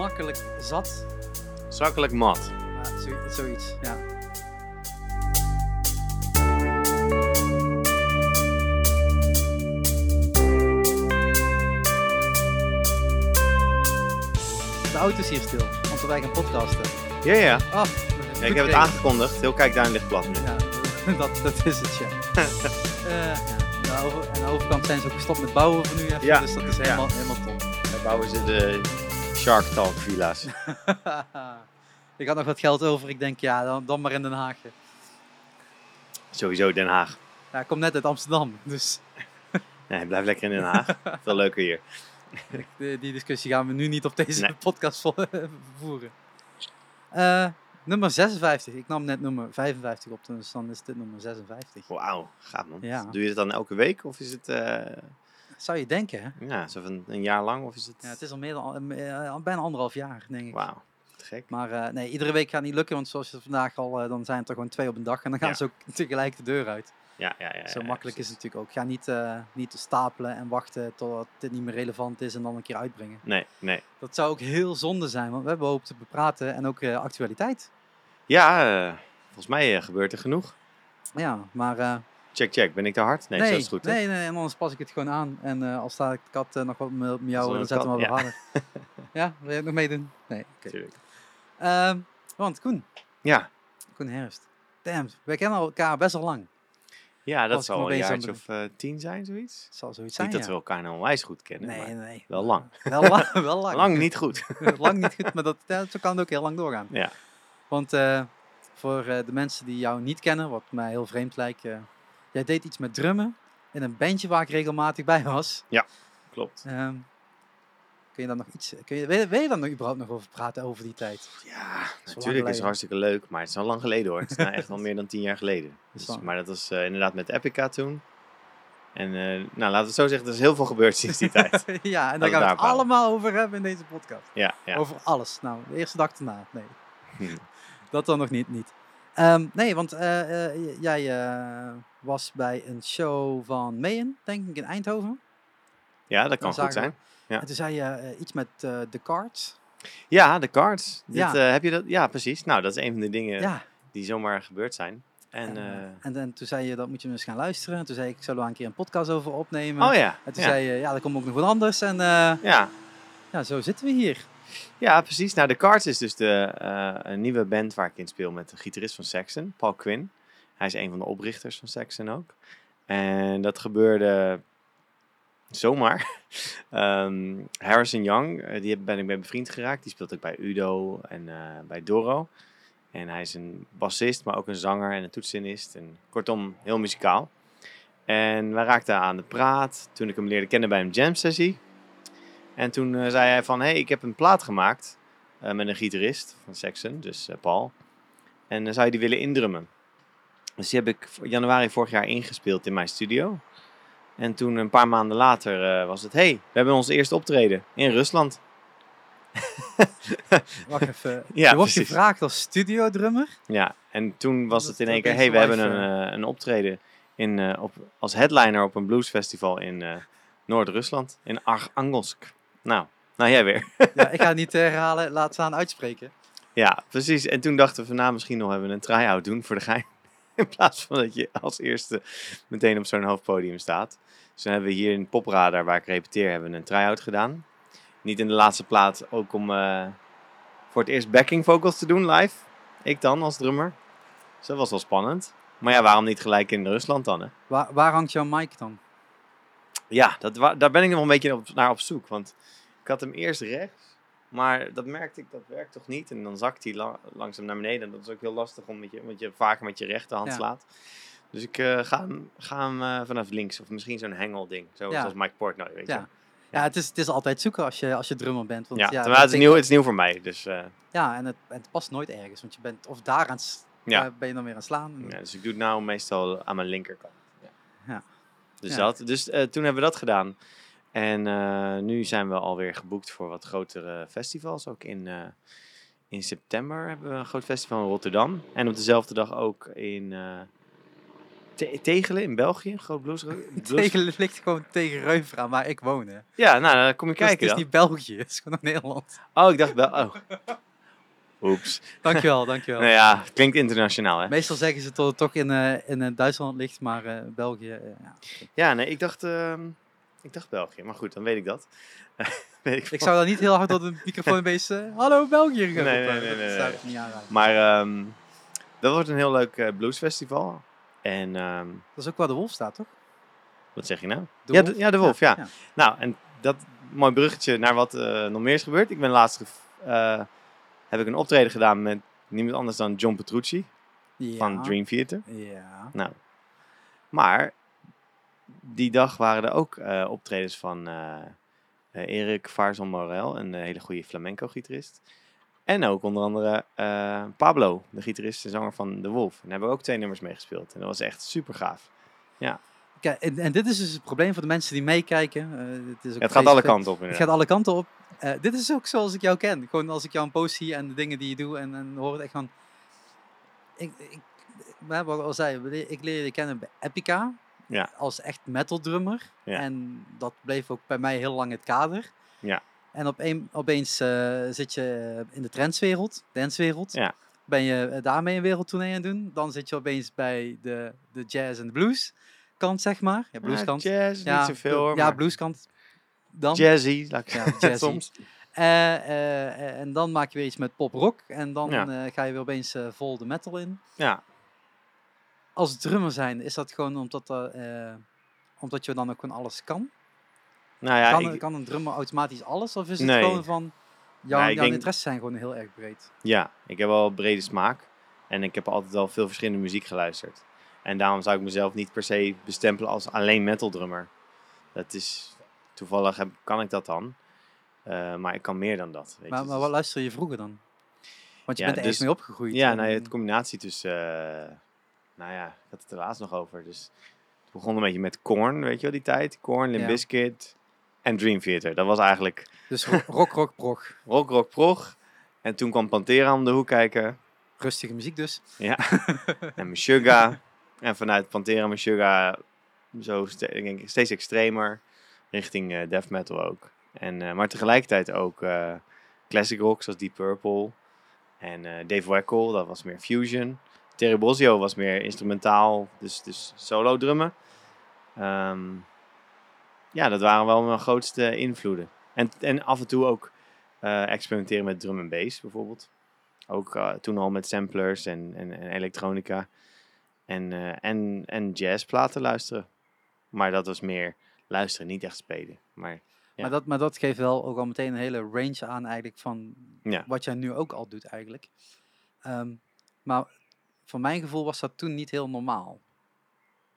makkelijk zat. Zakkelijk mat. Ja, zoiets, ja. De auto is hier stil, want wij gaan podcasten. Ja, ja. Ah, ja ik heb het aangekondigd. Heel kijk, daar ligt plat nu. Ja, dat, dat is het, ja. Eh, ja. Aan, de overkant zijn ze ook gestopt met bouwen voor nu even, Ja, dus dat is ja. helemaal, helemaal top. Daar bouwen ze de Shark Talk villa's. ik had nog wat geld over, ik denk ja, dan, dan maar in Den Haag. Sowieso Den Haag. Ja, ik kom net uit Amsterdam, dus Nee, blijf lekker in Den Haag. Veel leuker hier. die, die discussie gaan we nu niet op deze Nee. podcast vo- voeren. Eh, nummer 56, ik nam net nummer 55 op, dus dan is dit nummer 56. Wauw, gaaf man. Ja. Doe je het dan elke week of is het eh, Zou je denken, hè? ja, zo van een jaar lang? Of is het... Ja, het is al meer dan, eh, bijna anderhalf jaar, denk ik. Wauw, gek. Maar eh, nee, iedere week gaat niet lukken, want zoals je vandaag al, eh, dan zijn het er gewoon twee op een dag en dan gaan Ja. ze ook tegelijk de deur uit. Ja, ja, ja. Zo ja, makkelijk is het natuurlijk ook. Ga niet, eh, niet stapelen en wachten totdat dit niet meer relevant is en dan een keer uitbrengen. Nee, nee. Dat zou ook heel zonde zijn, want we hebben hoop te bepraten en ook actualiteit. Ja, volgens mij gebeurt er genoeg. Ja, maar Check, check. Ben ik te hard? Nee, nee, zo is het goed. hè? nee, nee, en anders pas ik het gewoon aan. En eh, als staat de kat eh, nog wat met jou, dan een zetten we kat- hem wel ja. harder. ja, wil je ook nog meedoen? Nee, oké. Ehm, want Koen, Ja, Koen Herfst. Damn, wij kennen elkaar best wel lang. ja, dat ik zal een bezig jaartje of eh, tien zijn, zoiets. Het zal zoiets zijn, Niet dat ja. we elkaar nou onwijs goed kennen, Nee, maar nee. wel lang. Wel lang. wel lang. Lang niet goed. lang niet goed, maar dat, ja, zo kan het ook heel lang doorgaan. Ja. Want voor de mensen die jou niet kennen, wat mij heel vreemd lijkt, jij deed iets met drummen in een bandje waar ik regelmatig bij was. Klopt. Ehm, kun je daar nog iets, kun je, wil, je- wil je daar nog überhaupt nog over praten over die tijd? Ja, natuurlijk is het hartstikke leuk, maar het is al lang geleden hoor. Het is nou echt al meer dan tien jaar geleden. Dus, maar dat was eh, inderdaad met Epica toen. En eh, nou, laten we het zo zeggen, er is heel veel gebeurd sinds die tijd. ja, en daar gaan we het allemaal over hebben in deze podcast. Ja, ja. Over alles. Nou, de eerste dag erna. Nee, Hm. dat dan nog niet. niet. Ehm, nee, want eh, eh, jij eh, was bij een show van Mayen, denk ik, in Eindhoven. Ja, dat kan goed zijn. Ja. En toen zei je iets met de cards. Ja, de cards. Dit, Ja. heb je dat? Ja, precies. Nou, dat is een van de dingen ja. die zomaar gebeurd zijn. En, En, en, en toen zei je, dat moet je eens gaan luisteren. En toen zei ik, ik zou er wel een keer een podcast over opnemen. oh ja. En toen ja. zei je, ja, er komt ook nog wat anders. En ja. ja, zo zitten we hier. Ja, precies. Nou, de Cards is dus de, eh, een nieuwe band waar ik in speel met de gitarist van Saxon, Paul Quinn. Hij is een van de oprichters van Saxon ook. En dat gebeurde zomaar. Ehm, Harrison Young, eh, die ben ik mee bevriend geraakt. Die speelt ook bij Udo en eh, bij Doro. En hij is een bassist, maar ook een zanger en een toetsenist. En kortom, heel muzikaal. En wij raakten aan de praat toen ik hem leerde kennen bij een jam sessie. En toen eh, zei hij van, hé, hey, ik heb een plaat gemaakt eh, met een gitarist van Saxon, dus eh, Paul. En dan zou je die willen indrummen. Dus die heb ik januari vorig jaar ingespeeld in mijn studio. En toen een paar maanden later was het, hé, hey, we hebben ons eerste optreden in Rusland. Wacht even. Ja, je wordt gevraagd als studiodrummer. Ja, en toen was Dat het in één keer, hé, hey, we hebben een, een optreden in, op, als headliner op een bluesfestival in Noord-Rusland, in Archangelsk. Nou, nou jij weer. ja, ik ga het niet herhalen, laat staan uitspreken. Ja, precies. En toen dachten we van nou, misschien nog even een try-out doen voor de gein. In plaats van dat je als eerste meteen op zo'n hoofdpodium staat. Dus dan hebben we hier in Popradar, waar ik repeteer, hebben we een try-out gedaan. Niet in de laatste plaats, ook om eh, voor het eerst backing vocals te doen live. Ik dan als drummer. Dus dat was wel spannend. Maar ja, waarom niet gelijk in Rusland dan? Hè? Waar, waar hangt jouw mic dan? Ja, dat, daar ben ik nog een beetje op, naar op zoek. Want ik had hem eerst rechts. Maar dat merkte ik, dat werkt toch niet. En dan zakt hij la- langzaam naar beneden. En dat is ook heel lastig, om met je, want je vaker met je rechterhand Ja. slaat. Dus ik eh, ga hem, ga hem eh, vanaf links. Of misschien zo'n hengelding. Zo, Ja. Zoals Mike Portnoy, weet je. Ja. Ja, het is, het is altijd zoeken als je, als je drummer bent. Want, Ja, het is, nieuw, het is nieuw voor mij. Dus, eh, Ja, en het, het past nooit ergens. Want je bent of daar aan Ja. ben je dan weer aan het slaan. ja, dus ik doe het nou meestal aan mijn linkerkant. Ja. Ja. Dus. Dat, dus eh, toen hebben we dat gedaan. En eh, nu zijn we alweer geboekt voor wat grotere festivals. Ook in, eh, in september hebben we een groot festival in Rotterdam. En op dezelfde dag ook in, Te- Tegelen in België, groot blues. Tegelen ligt gewoon tegen Reuver aan waar ik woon. Hè. Ja, nou, dan kom je Dus kijken het is dan. niet België, het is gewoon Nederland. Oh, ik dacht wel. Oh. Oeps. Dankjewel, dankjewel. Nou ja, klinkt internationaal, hè? Meestal zeggen ze dat het toch in, eh, in eh, Duitsland ligt, maar eh, België, ja. Ja, nee, ik dacht, ehm, ik dacht België. Maar goed, dan weet ik dat. weet ik Ik zou daar niet heel hard door de microfoon bezig eh, Hallo België Nee, nee, nee, nee, nee. ik niet. Maar ehm, dat wordt een heel leuk bluesfestival. En ehm, Dat is ook waar de wolf staat, toch? wat zeg je nou? De ja, de, ja, de Wolf, ja. Nou, en dat mooi bruggetje naar wat nog meer is gebeurd. Ik ben laatst heb ik een optreden gedaan met niemand anders dan John Petrucci Ja. van Dream Theater. Ja. Nou, maar die dag waren er ook eh, optredens van eh, Erik Varzon Morel, een hele goede flamenco-gitarist. En ook onder andere Pablo, de gitarist en zanger van The Wolf. En daar hebben we ook twee nummers mee gespeeld. En dat was echt super gaaf. Kijk, en, en dit is dus het probleem voor de mensen die meekijken. het, is ook Ja, het gaat alle kanten op Het gaat alle kanten op. Eh, dit is ook zoals ik jou ken. Gewoon als ik jou een post zie en de dingen die je doet en, en hoor echt van... Ik, ik, we hebben al zei, ik leerde je kennen bij Epica. Ja. Als echt metal drummer. Ja. En dat bleef ook bij mij heel lang het kader. Ja. En opeen, opeens eh, zit je in de trendswereld, dancewereld. Ja. Ben je eh, daarmee een wereldtournee aan het doen. Dan zit je opeens bij de, de jazz en de blues kant, zeg maar. Ja, blueskant. Ja, jazz, ja, niet zoveel hoor. Ja, maar blueskant. Dan. Jazzy, laat ik Ja, zeggen, jazzy. soms. Eh, eh, eh, en dan maak je weer iets met pop-rock. En dan Ja. ga je weer opeens vol de metal in. Ja, Als drummer zijn, is dat gewoon omdat, omdat je dan ook gewoon alles kan? nou ja, kan, ik, kan een drummer automatisch alles? Of is het Nee. gewoon van... Jouw, ik jouw denk- interesses zijn gewoon heel erg breed. ja, ik heb wel een brede smaak. En ik heb altijd al veel verschillende muziek geluisterd. En daarom zou ik mezelf niet per se bestempelen als alleen metal drummer. Dat is, toevallig heb, kan ik dat dan. Eh, maar ik kan meer dan dat. Weet Maar, je. maar Dus- wat luister je vroeger dan? Want je Ja, bent er echt dus- mee opgegroeid. Ja, en- nou het combinatie tussen, eh, nou ja, ik had het er laatst nog over. Dus het begon een beetje met Korn, weet je wel, die tijd. Korn, Limp Ja. Bizkit en Dream Theater. Dat was eigenlijk Dus ro- rock, rock, prog. rock, rock, prog. En toen kwam Pantera om de hoek kijken. Rustige muziek dus. Ja. en Meshuggah. En vanuit Pantera Meshuggah zo ik steeds extremer. Richting eh, death metal ook. En, eh, maar tegelijkertijd ook eh, classic rock zoals Deep Purple. En Dave Weckl, dat was meer fusion. Terry Bozzio was meer instrumentaal, dus, dus solo drummen. Ehm, ja, dat waren wel mijn grootste invloeden. En, en af en toe ook experimenteren met drum en bass bijvoorbeeld. Ook toen al met samplers en, en, elektronica. En, eh, en, en jazzplaten luisteren. Maar dat was meer luisteren, niet echt spelen. Maar Ja. Maar, dat, maar dat geeft wel ook al meteen een hele range aan eigenlijk van Ja. wat jij nu ook al doet eigenlijk. Ehm, maar voor mijn gevoel was dat toen niet heel normaal.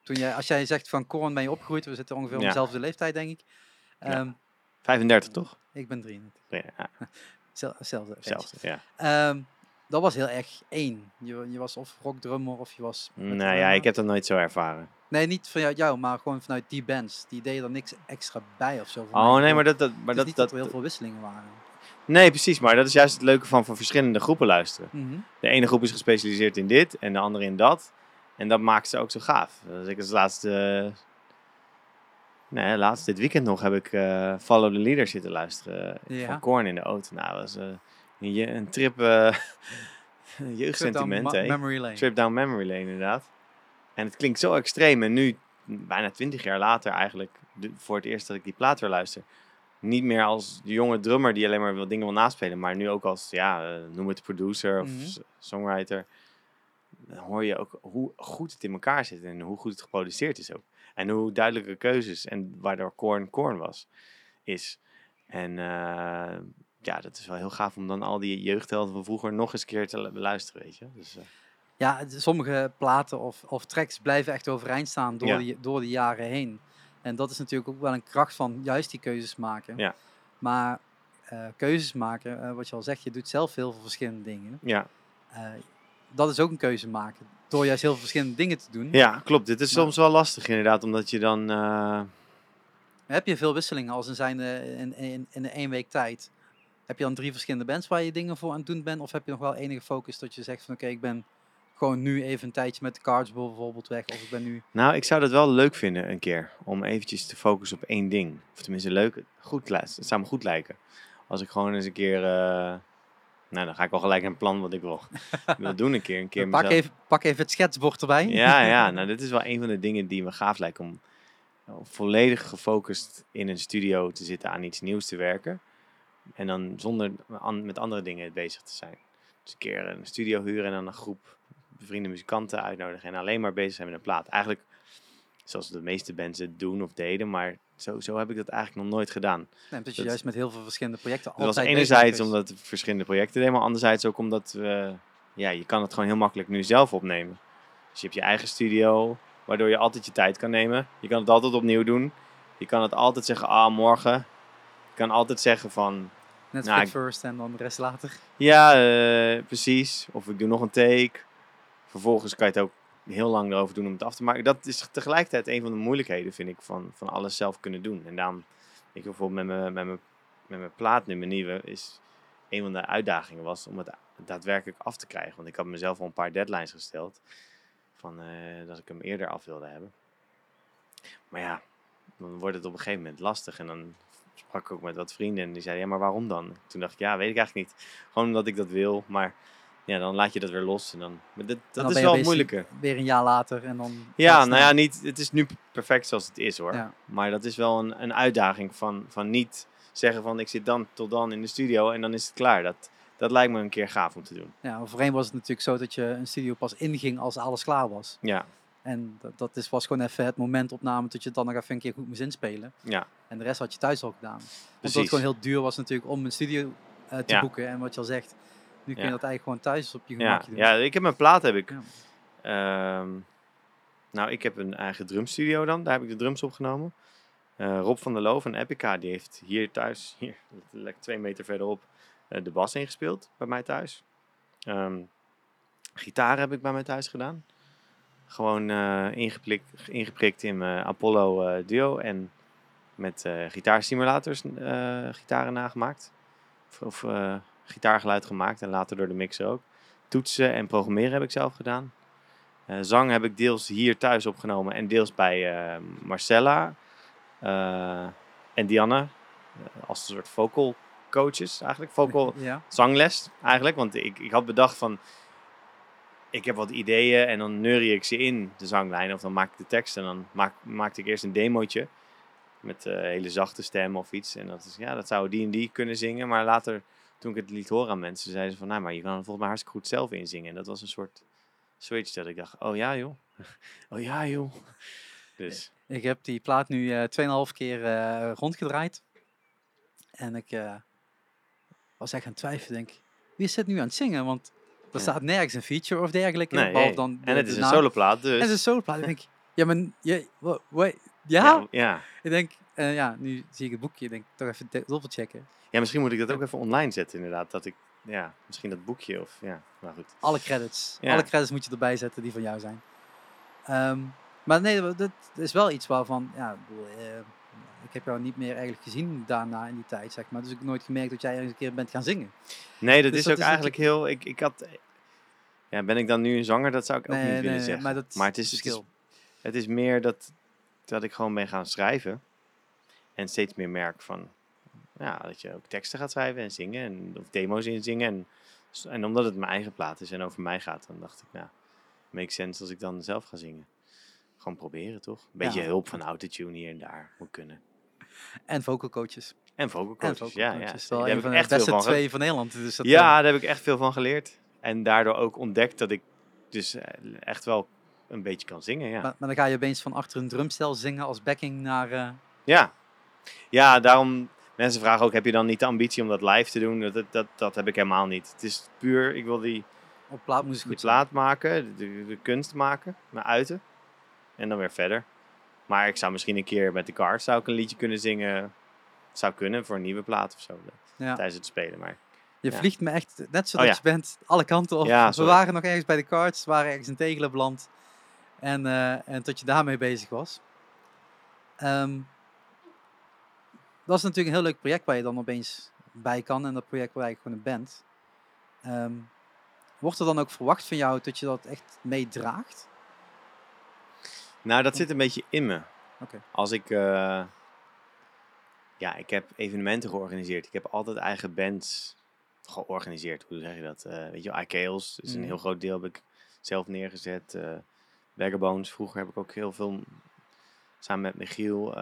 Toen jij, als jij zegt van Korn ben je opgegroeid, we zitten ongeveer Ja. dezelfde leeftijd denk ik. Ja. Ehm, 35 toch? Ik ben 33. Ja, Zel- Hetzelfde. range. hetzelfde. Ja. Ehm, dat was heel erg één. Je, je was of rockdrummer of je was... Nou ja, drummer. ik heb dat nooit zo ervaren. Nee, niet vanuit jou, maar gewoon vanuit die bands. Die deden er niks extra bij of zo. Oh nee, maar dat, dat, maar dat, dat, dat er heel veel wisselingen waren. Nee, precies. Maar dat is juist het leuke van voor verschillende groepen luisteren. Mhm. De ene groep is gespecialiseerd in dit en de andere in dat. En dat maakt ze ook zo gaaf. Dus ik als laatste... Nee, laatst dit weekend nog heb ik eh, Follow the Leader zitten luisteren. eh, Ja. Van Korn in de auto. Nou, dat was eh, een, je- een trip... eh een jeugdsentiment, Trip down Memory lane. Trip down memory lane, inderdaad. En het klinkt zo extreem. En nu, bijna twintig jaar later eigenlijk, de- voor het eerst dat ik die plaat weer luister. Niet meer als de jonge drummer die alleen maar wil dingen wil naspelen. Maar nu ook als, ja, eh, noem het producer of Mhm. songwriter. Dan hoor je ook hoe goed het in elkaar zit. En hoe goed het geproduceerd is ook. En hoe duidelijke keuzes. En waardoor Korn Korn was. Is. En eh, ja, dat is wel heel gaaf om dan al die jeugdhelden van vroeger nog eens een keer te lu- beluisteren, weet je. Dus, eh, Ja, sommige platen of, of tracks blijven echt overeind staan door, Ja. die, door de jaren heen. En dat is natuurlijk ook wel een kracht van juist die keuzes maken. Ja. Maar eh, keuzes maken, eh, wat je al zegt, je doet zelf heel veel verschillende dingen. ja. Dat is ook een keuze maken. Door juist heel veel verschillende dingen te doen. Ja, klopt. Dit is Maar- soms wel lastig inderdaad, omdat je dan... Heb je veel wisselingen als in, zijn, in, in, in één week tijd? Heb je dan drie verschillende bands waar je dingen voor aan het doen bent? Of heb je nog wel enige focus dat je zegt van oké, ik ben gewoon nu even een tijdje met de cards bijvoorbeeld weg. Of ik ben nu... Nou, ik zou dat wel leuk vinden een keer. Om eventjes te focussen op één ding. Of tenminste leuk. Goed, het zou me goed lijken. Als ik gewoon eens een keer... eh, nou, dan ga ik al gelijk een plan wat ik wil, wil doen een keer. Een keer pak, mezelf- even, pak even het schetsbord erbij. Ja, ja. Nou, dit is wel een van de dingen die me gaaf lijken. Om volledig gefocust in een studio te zitten aan iets nieuws te werken. En dan zonder an- met andere dingen bezig te zijn. Dus een keer een studio huren en dan een groep bevriende muzikanten uitnodigen. En alleen maar bezig zijn met een plaat. Eigenlijk zoals de meeste bands het doen of deden. Maar zo, zo heb ik dat eigenlijk nog nooit gedaan. Nee, dat je juist met heel veel verschillende projecten Dat was altijd bezig enerzijds omdat we verschillende projecten deden. Maar anderzijds ook omdat we... Ja, je kan het gewoon heel makkelijk nu zelf opnemen. Dus je hebt je eigen studio, waardoor je altijd je tijd kan nemen. Je kan het altijd opnieuw doen. Je kan het altijd zeggen, ah, morgen. Kan altijd zeggen van, Net Nou, first en dan de rest later. ja, eh, precies. Of ik doe nog een take. Vervolgens kan je het ook heel lang erover doen om het af te maken. Dat is tegelijkertijd een van de moeilijkheden, vind ik, van, van alles zelf kunnen doen. En daarom, ik bijvoorbeeld met mijn, met mijn, met mijn plaat nu, mijn nieuwe, is een van de uitdagingen was om het daadwerkelijk af te krijgen. Want ik had mezelf al een paar deadlines gesteld. Van, eh, dat ik hem eerder af wilde hebben. Maar ja, dan wordt het op een gegeven moment lastig. En dan sprak ik ook met wat vrienden en die zeiden, ja, maar waarom dan? Toen dacht ik, ja, weet ik eigenlijk niet. Gewoon omdat ik dat wil, maar ja, dan laat je dat weer los. En dan, maar dit, dat dan is wel moeilijker. Weer een jaar later en dan... Ja, nou ja, niet, het is nu perfect zoals het is hoor. Ja. Maar dat is wel een, een uitdaging van, van niet zeggen van ik zit dan tot dan in de studio en dan is het klaar. Dat, dat lijkt me een keer gaaf om te doen. Ja, voorheen was het natuurlijk zo dat je een studio pas inging als alles klaar was. Ja, En dat, dat is, was gewoon even het momentopname dat je het dan nog even een keer goed moest inspelen. ja, En de rest had je thuis al gedaan. Omdat precies. het gewoon heel duur was natuurlijk om een studio eh, te Ja. boeken. En wat je al zegt, nu kun je dat eigenlijk gewoon thuis op je ja, gemakje doen. ja, ik heb mijn plaat heb ik. Ehm, nou, ik heb een eigen drumstudio dan. Daar heb ik de drums opgenomen. Eh, Rob van der Loo van Epica, die heeft hier thuis, hier, letterlijk twee meter verderop, eh, de bas ingespeeld bij mij thuis. Ehm gitaar heb ik bij mij thuis gedaan. Gewoon eh, ingeprikt, ingeprikt in mijn Apollo eh, Duo en met eh gitaarstimulators eh, gitaren nagemaakt. Of, of gitaargeluid gemaakt en later door de mixer ook. Toetsen en programmeren heb ik zelf gedaan. Zang heb ik deels hier thuis opgenomen en deels bij Marcella en Dianne. als een soort vocal coaches eigenlijk. Vocal Ja. zangles eigenlijk. Want ik, ik had bedacht van... Ik heb wat ideeën en dan neurie ik ze in, de zanglijn. Of dan maak ik de tekst en dan maak, maakte ik eerst een demootje. Met eh hele zachte stem of iets. En dat is, ja, dat zou die en die kunnen zingen. Maar later, toen ik het liet horen aan mensen, zeiden ze van... Nou, maar je kan het volgens mij hartstikke goed zelf inzingen. En dat was een soort switch dat ik dacht, oh ja joh. Oh ja joh. Dus, Ik heb die plaat nu eh 2,5 keer eh, rondgedraaid. En ik was echt aan het twijfelen. Denk, wie is nu aan het zingen? Want er staat nergens een feature of dergelijke. nee, behalve dan de- en het de is een soloplaat, En dus... het is een soloplaat. Ik denk, ja, maar je, ja? ja. Ik denk, eh, ja, nu zie ik het boekje. Ik denk, toch even de- dubbelchecken. Ja, misschien moet ik dat ook even online zetten inderdaad. Dat ik, ja, misschien dat boekje of, ja, maar goed. Alle credits. Ja. Alle credits moet je erbij zetten die van jou zijn. Ehm, maar nee, dat dat is wel iets waarvan, ja, ik, bedoel, eh, ik heb jou niet meer eigenlijk gezien daarna in die tijd, zeg maar. Dus ik heb nooit gemerkt dat jij eens een keer bent gaan zingen. Nee, dat Dus is dat ook is eigenlijk heel. Ik, ik had. Ja, ben ik dan nu een zanger? Dat zou ik ook niet nee, willen nee, zeggen. maar dat maar het is, het het, is, verschil. het is meer dat, dat ik gewoon ben gaan schrijven. En steeds meer merk van. Ja, dat je ook teksten gaat schrijven en zingen. En, of demo's inzingen. En, en omdat het mijn eigen plaat is en over mij gaat, dan dacht ik, nou, makes sense als ik dan zelf ga zingen. Gewoon proberen, toch? Een beetje Ja. hulp van autotune hier en daar moet kunnen. En vocal coaches. En vocal En coaches, vocal ja, ja. coaches. Daar Wel een ik van echt beste van twee van Nederland. Dus dat, ja, eh, daar heb ik echt veel van geleerd. En daardoor ook ontdekt dat ik dus eh, echt wel een beetje kan zingen, ja. maar, maar dan ga je opeens van achter een drumstel zingen als backing naar... eh, Ja, ja daarom... Mensen vragen ook, heb je dan niet de ambitie om dat live te doen? Dat, dat, dat, heb ik helemaal niet. Het is puur, ik wil die, op plaat moest die goed plaat maken, de, de, de kunst maken, me uiten. En dan weer verder. Maar ik zou misschien een keer met de Cars zou ik een liedje kunnen zingen. Zou kunnen voor een nieuwe plaat of zo. Ja. Tijdens het spelen. Maar Je Ja. vliegt me echt, net zoals Oh, ja. je bent, alle kanten op. Ja, we waren nog ergens bij de cards, we waren ergens in Tegelen beland. En, eh, en tot je daarmee bezig was. Ehm, dat is natuurlijk een heel leuk project waar je dan opeens bij kan. En dat project waar je gewoon een band. Ehm, Wordt er dan ook verwacht van jou dat je dat echt meedraagt? Nou, dat zit een beetje in me. Als ik... eh, ja, ik heb evenementen georganiseerd. Ik heb altijd eigen bands georganiseerd. Hoe zeg je dat? Eh, weet je, IKEA's is een Mhm. heel groot deel heb ik zelf neergezet. Vagabonds, vroeger heb ik ook heel veel samen met Michiel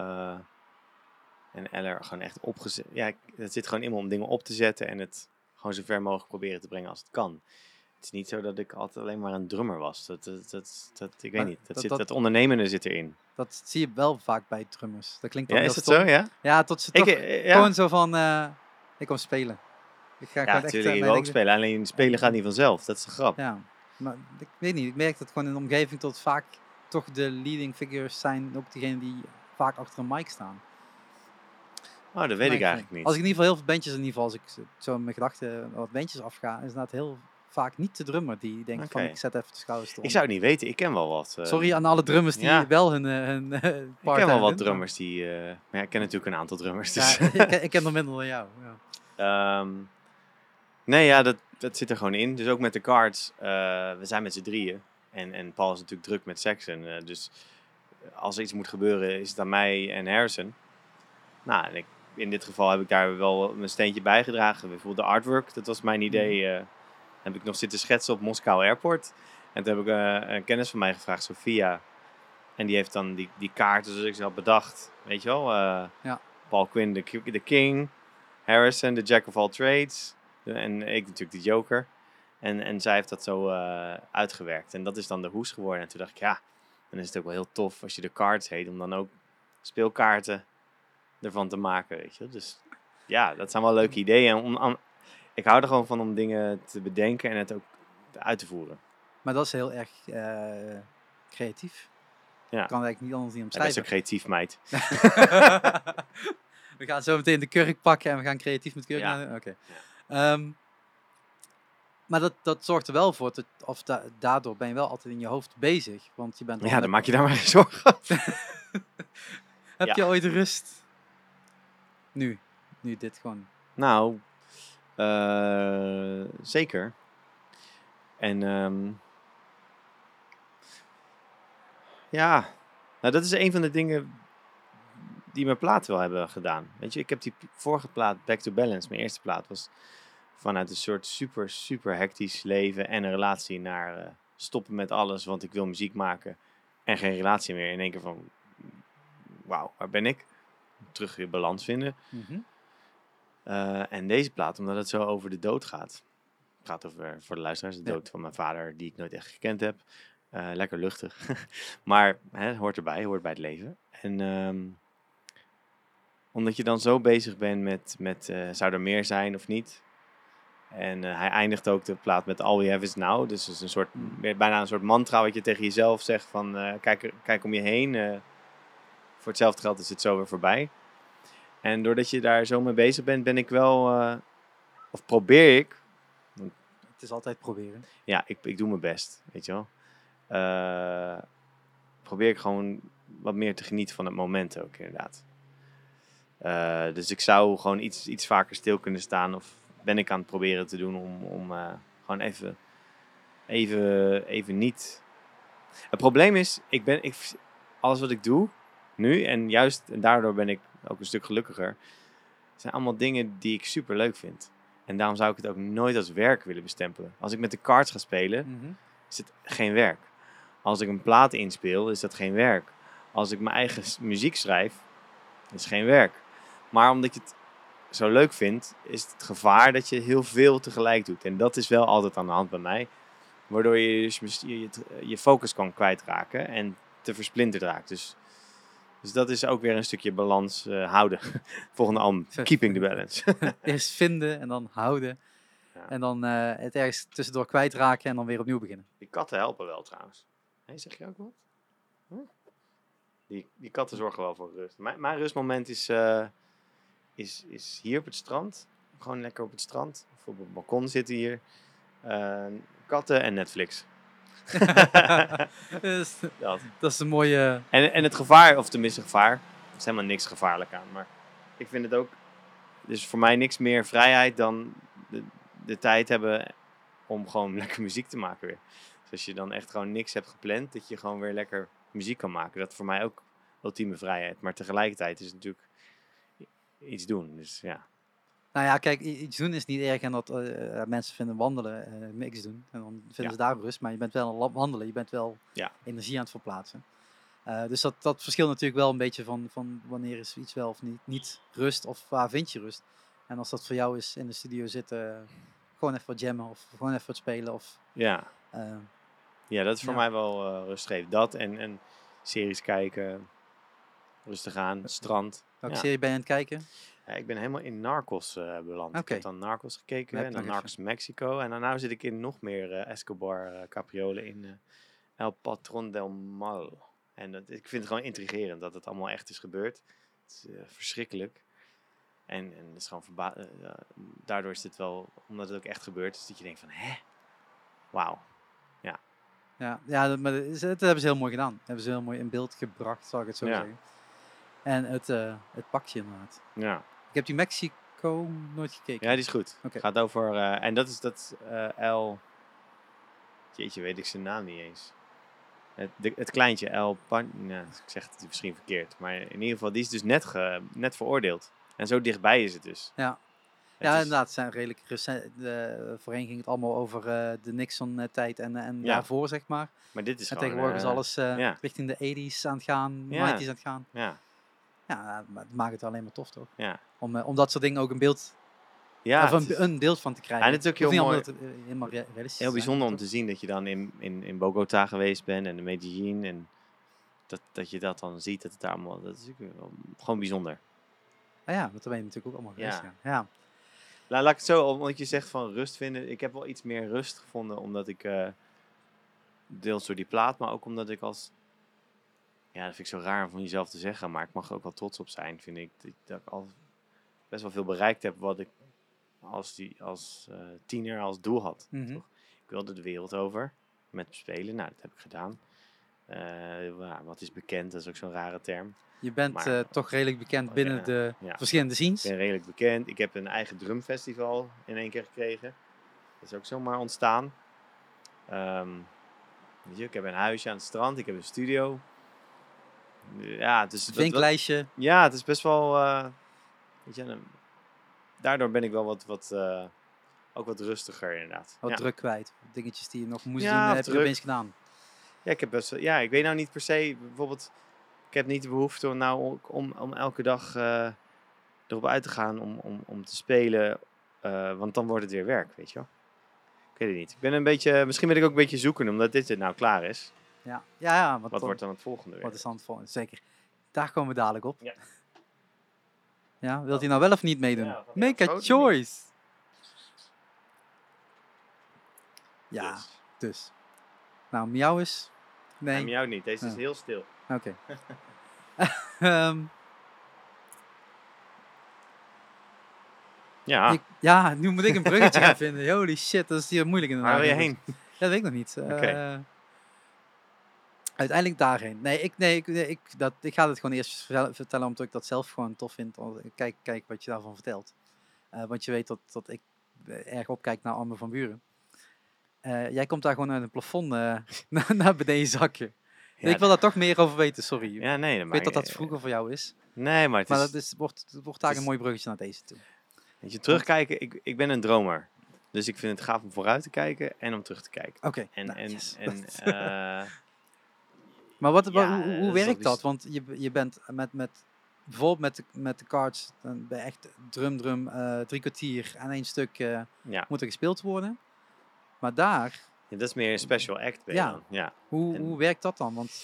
en Eller gewoon echt opgezet. Ja, het zit gewoon in me om dingen op te zetten en het gewoon zo ver mogelijk proberen te brengen als het kan. Het is niet zo dat ik altijd alleen maar een drummer was. Dat, dat, dat, dat- ik weet niet. Dat, dat- zit, dat- dat ondernemende zit erin. Dat zie je wel vaak bij drummers. Dat klinkt dan Ja, heel is dat stom. zo? Ja? Ja, tot ze Ik, toch eh, ja. gewoon zo van, eh, ik kom spelen. Ik ga Ja, echt, eh, Ik mijn wil ook spelen. Alleen spelen gaat niet vanzelf. Dat is de grap. Ja, maar ik weet niet. Ik merk dat gewoon in de omgeving tot vaak toch de leading figures zijn ook degene die vaak achter een mic staan. Oh, dat weet ik eigenlijk niet. Als ik in ieder geval heel veel bandjes, in ieder geval als ik zo- in mijn gedachten wat bandjes afga, is inderdaad heel vaak niet de drummer die denkt van Oké. ik zet even de schouders Ik zou het niet weten. Ik ken wel wat. eh, Sorry aan alle drummers die ja. wel hun, eh, hun eh, Ik ken wel wat drummers die... maar ja, ik ken natuurlijk een aantal drummers. Ja, Dus. ik, ken- ik ken er minder dan jou. Ja. Ehm, nee, ja, dat, dat zit er gewoon in. Dus ook met de cards. we zijn met z'n drieën. En, en Paul is natuurlijk druk met Saxon. dus als er iets moet gebeuren, is het aan mij en Harrison. Nou, en ik, in dit geval heb ik daar wel mijn steentje bijgedragen. Bijvoorbeeld de artwork, dat was mijn idee. eh, heb ik nog zitten schetsen op Moskou Airport. En toen heb ik eh, een kennis van mij gevraagd, Sophia. En die heeft dan die, die kaarten zoals ik ze had bedacht. Weet je wel? eh, Ja. Paul Quinn, de, de King. Harrison, de Jack of all trades. De- En ik natuurlijk de Joker. En, en zij heeft dat zo eh, uitgewerkt. En dat is dan de hoes geworden. En toen dacht ik, ja, dan is het ook wel heel tof als je de cards heet. Om dan ook speelkaarten ervan te maken, weet je. Dus ja, dat zijn wel leuke ideeën. En om, om- ik hou er gewoon van om dingen te bedenken en het ook uit te voeren. Maar dat is heel erg eh, creatief. Ja. Ik kan eigenlijk niet anders niet Ja, best omschrijven. een creatief meid. we gaan zo meteen de kurk pakken en we gaan creatief met kurk. Ja. Oké. Ehm, maar dat, dat zorgt er wel voor, dat, of da- daardoor ben je wel altijd in je hoofd bezig. Want je bent Ja, dan maak je daar maar geen zorgen. Heb ja. je ooit rust? Nu. Nu dit gewoon. Nou, eh, zeker. En ehm, ja, nou, dat is een van de dingen die mijn plaat wel hebben gedaan. Weet je, ik heb die vorige plaat, Back to Balance, mijn eerste plaat, was vanuit een soort super, super hectisch leven en een relatie naar eh, stoppen met alles, want ik wil muziek maken en geen relatie meer. In één keer van, wauw, waar ben ik? Terug weer balans vinden. Mhm. Eh, en deze plaat, omdat het zo over de dood gaat. Het gaat over, voor de luisteraars, de Ja. dood van mijn vader, die ik nooit echt gekend heb. Eh, lekker luchtig. maar hè, hoort erbij, hoort bij het leven. En ehm, omdat je dan zo bezig bent met, met eh, zou er meer zijn of niet? En eh, hij eindigt ook de plaat met All We Have Is Now. Dus het is een soort, Mm. bijna een soort mantra wat je tegen jezelf zegt van eh, kijk, kijk om je heen. eh, voor hetzelfde geld is het zo weer voorbij. En doordat je daar zo mee bezig bent, ben ik wel, eh, of probeer ik, Het is altijd proberen. ja, ik, ik doe mijn best, weet je wel. Eh, probeer ik gewoon wat meer te genieten van het moment ook, inderdaad. Eh, dus ik zou gewoon iets, iets vaker stil kunnen staan, of ben ik aan het proberen te doen om, om gewoon even, even, even niet. Het probleem is, ik ben, ik, alles wat ik doe nu, en juist en daardoor ben ik ook een stuk gelukkiger, zijn allemaal dingen die ik super leuk vind. En daarom zou ik het ook nooit als werk willen bestempelen. Als ik met de cards ga spelen, Mhm. is het geen werk. Als ik een plaat inspeel, is dat geen werk. Als ik mijn eigen muziek schrijf, is geen werk. Maar omdat je het zo leuk vindt, is het gevaar dat je heel veel tegelijk doet. En dat is wel altijd aan de hand bij mij. Waardoor je dus je, je, je focus kan kwijtraken en te versplinterd raakt. Dus, dus dat is ook weer een stukje balans eh, houden. Volgende album, Keeping the Balance. Eerst vinden en dan houden. Ja. En dan eh, het ergens tussendoor kwijtraken en dan weer opnieuw beginnen. Die katten helpen wel trouwens. Hé, zeg je ook wat? Hm? Die, die katten zorgen wel voor rust. Mijn, mijn rustmoment is, eh, is, is hier op het strand. Gewoon lekker op het strand. Of op het balkon zitten hier. Katten en Netflix. Dus Dat. dat is een mooie... En, en het gevaar, of tenminste gevaar. Er is helemaal niks gevaarlijk aan. Maar ik vind het ook. Dus voor mij niks meer vrijheid dan de, de tijd hebben om gewoon lekker muziek te maken weer. Dus als je dan echt gewoon niks hebt gepland, dat je gewoon weer lekker muziek kan maken. Dat is voor mij ook ultieme vrijheid. Maar tegelijkertijd is het natuurlijk iets doen. Dus ja, Nou ja, kijk, iets doen is niet erg en dat eh, mensen vinden wandelen eh, niks doen. En dan vinden Ja. ze daar rust, maar je bent wel aan het wandelen, je bent wel Ja. energie aan het verplaatsen. Eh, dus dat, dat verschilt natuurlijk wel een beetje van, van wanneer is iets wel of niet, niet rust of waar vind je rust. En als dat voor jou is in de studio zitten, gewoon even wat jammen of gewoon even wat spelen. Of, ja. eh, ja dat is voor Ja. mij wel eh rustgevend. Dat en, en series kijken, rustig aan, strand. welke serie ben je aan het kijken? Ja, ik ben helemaal in Narcos eh, beland. Ik heb dan Narcos gekeken en dan Narcos Mexico. En dan nu zit ik in nog meer eh, Escobar eh, capriolen in El Patron del Mal. En dat, ik vind het gewoon intrigerend dat het allemaal echt is gebeurd. Het is verschrikkelijk. En, en het is gewoon verba- daardoor is dit wel, omdat het ook echt gebeurd is, dat je denkt van, hè? Wauw. Ja, ja dat, maar dat, hebben ze heel mooi gedaan. Dat hebben ze heel mooi in beeld gebracht, zal ik het zo Ja. zeggen. En het, eh het pakje inderdaad. Ja. Ik heb die Mexico nooit gekeken. ja, die is goed. Oké. Gaat over, eh, en dat is dat eh El, jeetje, weet ik zijn naam niet eens. Het, de- het kleintje, El Pan, nou, ik zeg het misschien verkeerd, maar in ieder geval, die is dus net, ge, net veroordeeld. En zo dichtbij is het dus. Ja. Het ja, inderdaad. Het zijn redelijk recent. Voorheen ging het allemaal over eh, de Nixon-tijd en, en Ja. daarvoor, zeg maar. Maar dit is En gewoon... tegenwoordig is alles ja. richting de 80s aan het gaan, Ja. 90s aan het gaan. Ja, Ja, maar het maakt het alleen maar tof, toch? ja. Om, eh, om dat soort dingen ook een beeld, Ja, of het een, een beeld van te krijgen. En het is ook heel mooi- te- eh, helemaal realistisch heel bijzonder om te zien dat je dan in, in, in Bogota geweest bent en de Medellin. En dat, dat je dat dan ziet, dat het daar allemaal... Dat is gewoon bijzonder. Ah ja, dat ben je natuurlijk ook allemaal geweest. Ja. Ja. Ja. Nou, laat ik het zo, omdat je zegt van rust vinden. Ik heb wel iets meer rust gevonden, omdat ik eh, deels door die plaat, maar ook omdat ik als. Ja, dat vind ik zo raar om van jezelf te zeggen, maar ik mag er ook wel trots op zijn, vind ik. Dat, ik al best wel veel bereikt heb wat ik als, die, als eh, tiener als doel had. Mhm. toch? Ik wilde de wereld over met spelen, nou, dat heb ik gedaan. Eh, wat is bekend, dat is ook zo'n rare term. Je bent Maar- eh, toch redelijk bekend binnen Ja, de ja. verschillende Ik scenes. ben redelijk bekend. Ik heb een eigen drumfestival in één keer gekregen. Dat is ook zomaar ontstaan. Je, ik heb een huisje aan het strand. Ik heb een studio. Ja, dus dat- dat- vinklijstje. ja, het is best wel. eh, weet je, een- daardoor ben ik wel wat, wat eh, ook wat rustiger inderdaad. Wat ja. druk kwijt. Dingetjes die je nog moest Ja, doen, heb je druk. opeens gedaan. Ja, ik heb best ja, ik weet nou niet per se, bijvoorbeeld, ik heb niet de behoefte om nou om, om elke dag eh, erop uit te gaan om, om, om te spelen, want dan wordt het weer werk, weet je wel. Ik weet het niet. Ik ben een beetje, misschien ben ik ook een beetje zoekende, omdat dit er nou klaar is. Ja, ja, ja wat, Wat dan- wordt dan het volgende weer? wat is dan het volgende? Zeker. Daar komen we dadelijk op. Ja. Ja, wilt hij nou wel of niet meedoen? Ja, Make a oh, choice. Ja, Dus. dus. Nou, miauw is... Nee. Nee, jou niet, deze is Ja. heel stil. oké. Ehm, Ja, ik- ja, nu moet ik een bruggetje gaan vinden. Holy shit, dat is hier moeilijk in waar wil je heen? Ja, dat weet ik nog niet. Oké. Eh, uiteindelijk daarheen. Nee, ik, nee, ik, nee, ik, dat, ik ga het gewoon eerst vertel- vertellen omdat ik dat zelf gewoon tof vind. Kijk, kijk wat je daarvan vertelt. Eh, want je weet dat, dat ik eh, erg opkijk naar Arme van Buren. Eh, jij komt daar gewoon uit een plafond naar, naar beneden zakken. Ja, ik wil daar toch meer over weten, sorry. Ja, nee, ik weet dat dat vroeger voor jou is. Nee, maar het Maar is, dat is, wordt, wordt daar een mooi bruggetje naar deze toe. weet je, terugkijken, ik, ik ben een dromer. Dus ik vind het gaaf om vooruit te kijken en om terug te kijken. Oké. En, nou, en, yes. en Maar wat, Ja, hoe, is werkt dat? Want je, je bent met, met bijvoorbeeld met de, met de cards, dan ben je echt drum, drum, eh, drie kwartier en één stuk eh, ja. moet er gespeeld worden. Maar daar, Ja, dat is meer een special act je Ja. dan. Ja. hoe, En- hoe werkt dat dan? Want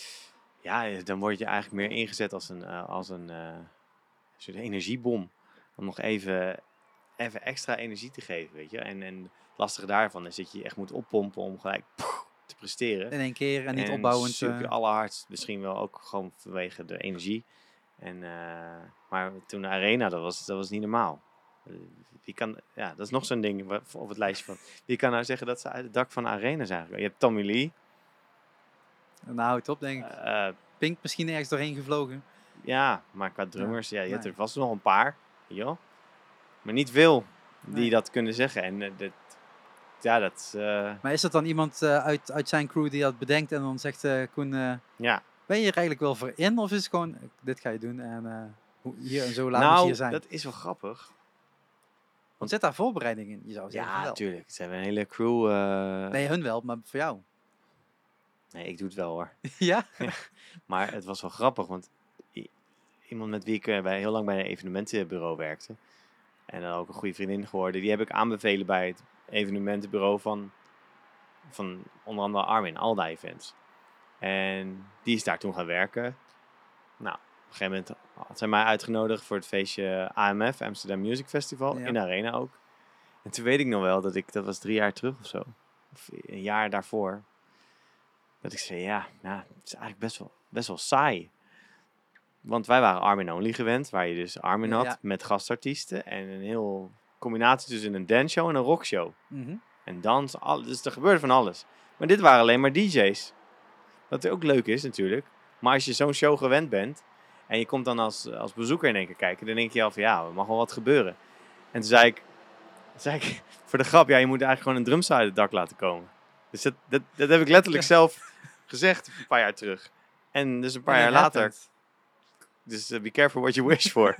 ja, dan word je eigenlijk meer ingezet als een, eh, als een eh, soort energiebom. Om nog even, even extra energie te geven, weet je. En, en het lastige daarvan is dat je echt moet oppompen om gelijk te presteren. in één keer en niet opbouwend. super eh, allerhardst, misschien wel ook gewoon vanwege de energie. En, eh, maar toen de arena, dat was, dat was niet normaal. Eh, Wie kan, ja, dat is nog zo'n ding op het lijstje van. Wie kan nou zeggen dat ze uit het dak van de arena zijn gekomen? Je hebt Tommy Lee. nou, houdt het op, denk ik. Pink misschien ergens doorheen gevlogen. ja, maar qua drummers, ja, je hebt er vast nog een paar. Wel? Maar niet veel die Nee. dat kunnen zeggen. En dat, ja, dat eh, Maar is dat dan iemand eh, uit, uit zijn crew die dat bedenkt en dan zegt eh, Koen, ja. ben je er eigenlijk wel voor in? Of is het gewoon, dit ga je doen en hier en zo laat het nou, hier zijn? dat is wel grappig. Want zit daar voorbereiding in? Je zou zeggen Ja, natuurlijk. Ze hebben een hele crew. Nee, hun wel, maar voor jou. nee, ik doe het wel hoor. ja? Maar het was wel grappig, want iemand met wie ik bij, heel lang bij een evenementenbureau werkte, en dan ook een goede vriendin geworden, die heb ik aanbevelen bij het evenementenbureau van, van onder andere Armin, Alda Events. En die is daar toen gaan werken. Nou, op een gegeven moment had zij mij uitgenodigd voor het feestje AMF, Amsterdam Music Festival, Ja. in de Arena ook. En toen weet ik nog wel dat ik, dat was drie jaar terug of zo, of een jaar daarvoor, dat ik zei, ja, nou, het is eigenlijk best wel, best wel saai. Want wij waren Armin Only gewend, waar je dus Armin had Ja. met gastartiesten en een heel combinatie tussen een danceshow en een rockshow. Mhm. En dans, al, dus er gebeurde van alles. Maar dit waren alleen maar DJ's. Wat ook leuk is natuurlijk. Maar als je zo'n show gewend bent en je komt dan als, als bezoeker in één keer kijken, dan denk je al van ja, er mag wel wat gebeuren. En toen zei ik, zei ik voor de grap, ja, je moet eigenlijk gewoon een drumstel uit het dak laten komen. Dus dat, dat, dat heb ik letterlijk zelf gezegd een paar jaar terug. En dus een paar jaar later. Dus eh, be careful what you wish for.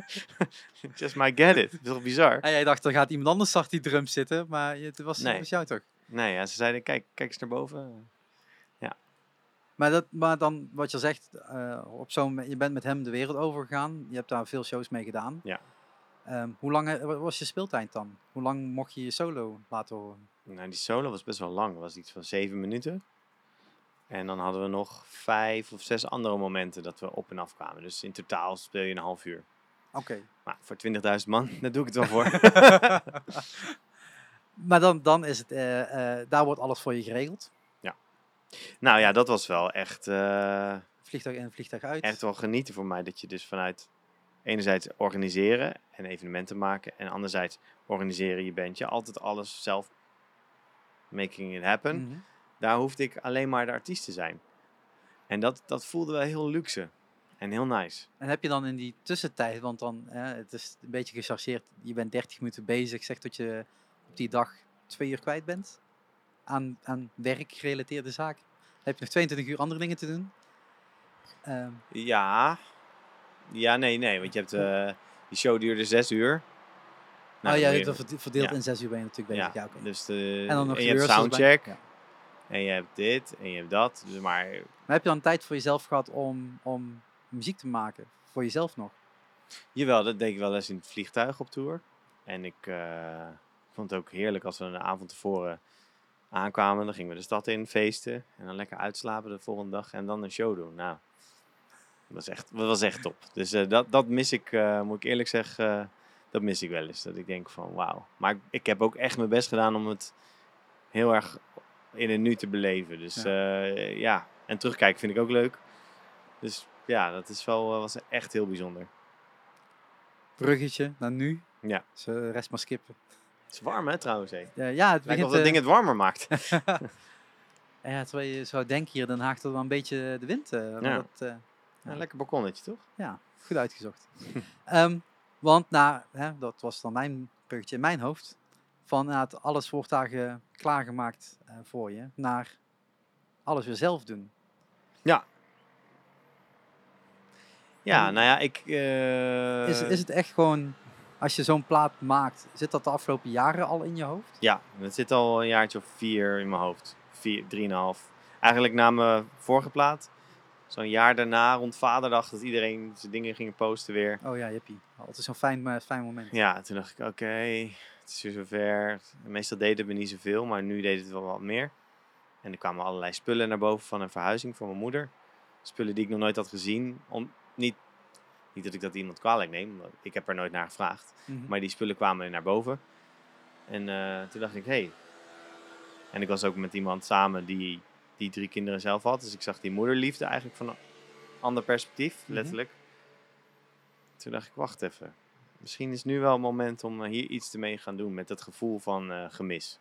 Just might get it. Dat is toch bizar? En jij dacht, er gaat iemand anders achter die drums zitten, maar het was, Nee. was jou toch? Nee, ja, ze zeiden, kijk, kijk eens naar boven. Maar, dat, maar dan, wat je zegt, eh, op zo'n, je bent met hem de wereld overgegaan. Je hebt daar veel shows mee gedaan. Ja. Ehm, hoe lang eh, was je speeltijd dan? Hoe lang mocht je je solo laten horen? Nou, die solo was best wel lang. Was iets van zeven minuten. En dan hadden we nog vijf of zes andere momenten dat we op en af kwamen. Dus in totaal speel je een half uur. Oké. Maar voor 20.000 man, daar doe ik het wel voor. Maar dan, dan is het, eh, eh, daar wordt alles voor je geregeld. nou ja, dat was wel echt, eh, Vliegtuig in, vliegtuig uit. echt wel genieten voor mij. Dat je dus vanuit enerzijds organiseren en evenementen maken. En anderzijds organiseren je bandje. Altijd alles zelf making it happen. Mhm. Daar hoefde ik alleen maar de artiest te zijn. En dat, dat voelde wel heel luxe. En heel nice. En heb je dan in die tussentijd, want dan, eh, het is een beetje gechargeerd, je bent 30 minuten bezig, zeg dat je op die dag twee uur kwijt bent aan, aan werkgerelateerde zaken. Dan heb je nog 22 uur andere dingen te doen. Ehm, Ja. Ja, nee, nee. Want je hebt... eh, die show duurde zes uur. Nou, oh ja, je- verde- verdeeld ja. in zes uur ben je natuurlijk bezig. Ja, dus de, En dan nog en je hebt soundcheck. ja. En je hebt dit. En je hebt dat. Dus maar... Maar heb je dan tijd voor jezelf gehad om, om muziek te maken? Voor jezelf nog? Jawel, dat deed ik wel eens in het vliegtuig op tour. En ik eh, vond het ook heerlijk als we een avond tevoren aankwamen. Dan gingen we de stad in, feesten. En dan lekker uitslapen de volgende dag. En dan een show doen. Nou, dat was echt, dat was echt top. Dus eh, dat, dat mis ik, eh, moet ik eerlijk zeggen, dat mis ik wel eens. Dat ik denk van wauw. Maar ik, ik heb ook echt mijn best gedaan om het heel erg in een nu te beleven. Dus Ja. ja, ja. en terugkijken vind ik ook leuk. Dus ja, dat is wel, eh, was echt heel bijzonder. Bruggetje naar nu. Ja. Dus eh, de rest maar skippen. Het is warm hè trouwens. Hé. Ja, ja, het Lijkt begint... of dat eh, ding het warmer maakt. ja, terwijl je zou denken hier in Den Haag dat wel een beetje de wind... eh, Ja. dat, eh, Ja, lekker balkonnetje toch? Ja, goed uitgezocht. Ehm, want na, hè, dat was dan mijn bruggetje in mijn hoofd. Van ja, het alles wordt daar ge- klaargemaakt eh, voor je. Naar alles weer zelf doen. Ja, En- nou ja, ik... eh, Is, is het echt gewoon, als je zo'n plaat maakt, zit dat de afgelopen jaren al in je hoofd? Ja, het zit al een jaartje of vier in mijn hoofd. Vier, drieënhalf. Eigenlijk na mijn vorige plaat. Zo'n jaar daarna, rond Vaderdag, dat iedereen zijn dingen ging posten weer. Oh ja, jippie. Altijd zo'n fijn, eh, fijn moment. Ja, toen dacht ik, oké, het is weer zover. Meestal deed het me niet zoveel, maar nu deed het wel wat meer. En er kwamen allerlei spullen naar boven van een verhuizing voor mijn moeder. Spullen die ik nog nooit had gezien. Om, niet, niet dat ik dat iemand kwalijk neem, want ik heb er nooit naar gevraagd. Mhm. Maar die spullen kwamen naar boven. En eh, toen dacht ik, hé. Hey. En ik was ook met iemand samen die, die drie kinderen zelf had. Dus ik zag die moederliefde eigenlijk van een ander perspectief, Mhm. letterlijk. Toen dacht ik, wacht even. Misschien is nu wel het moment om eh, hier iets te mee gaan doen met dat gevoel van eh, gemis.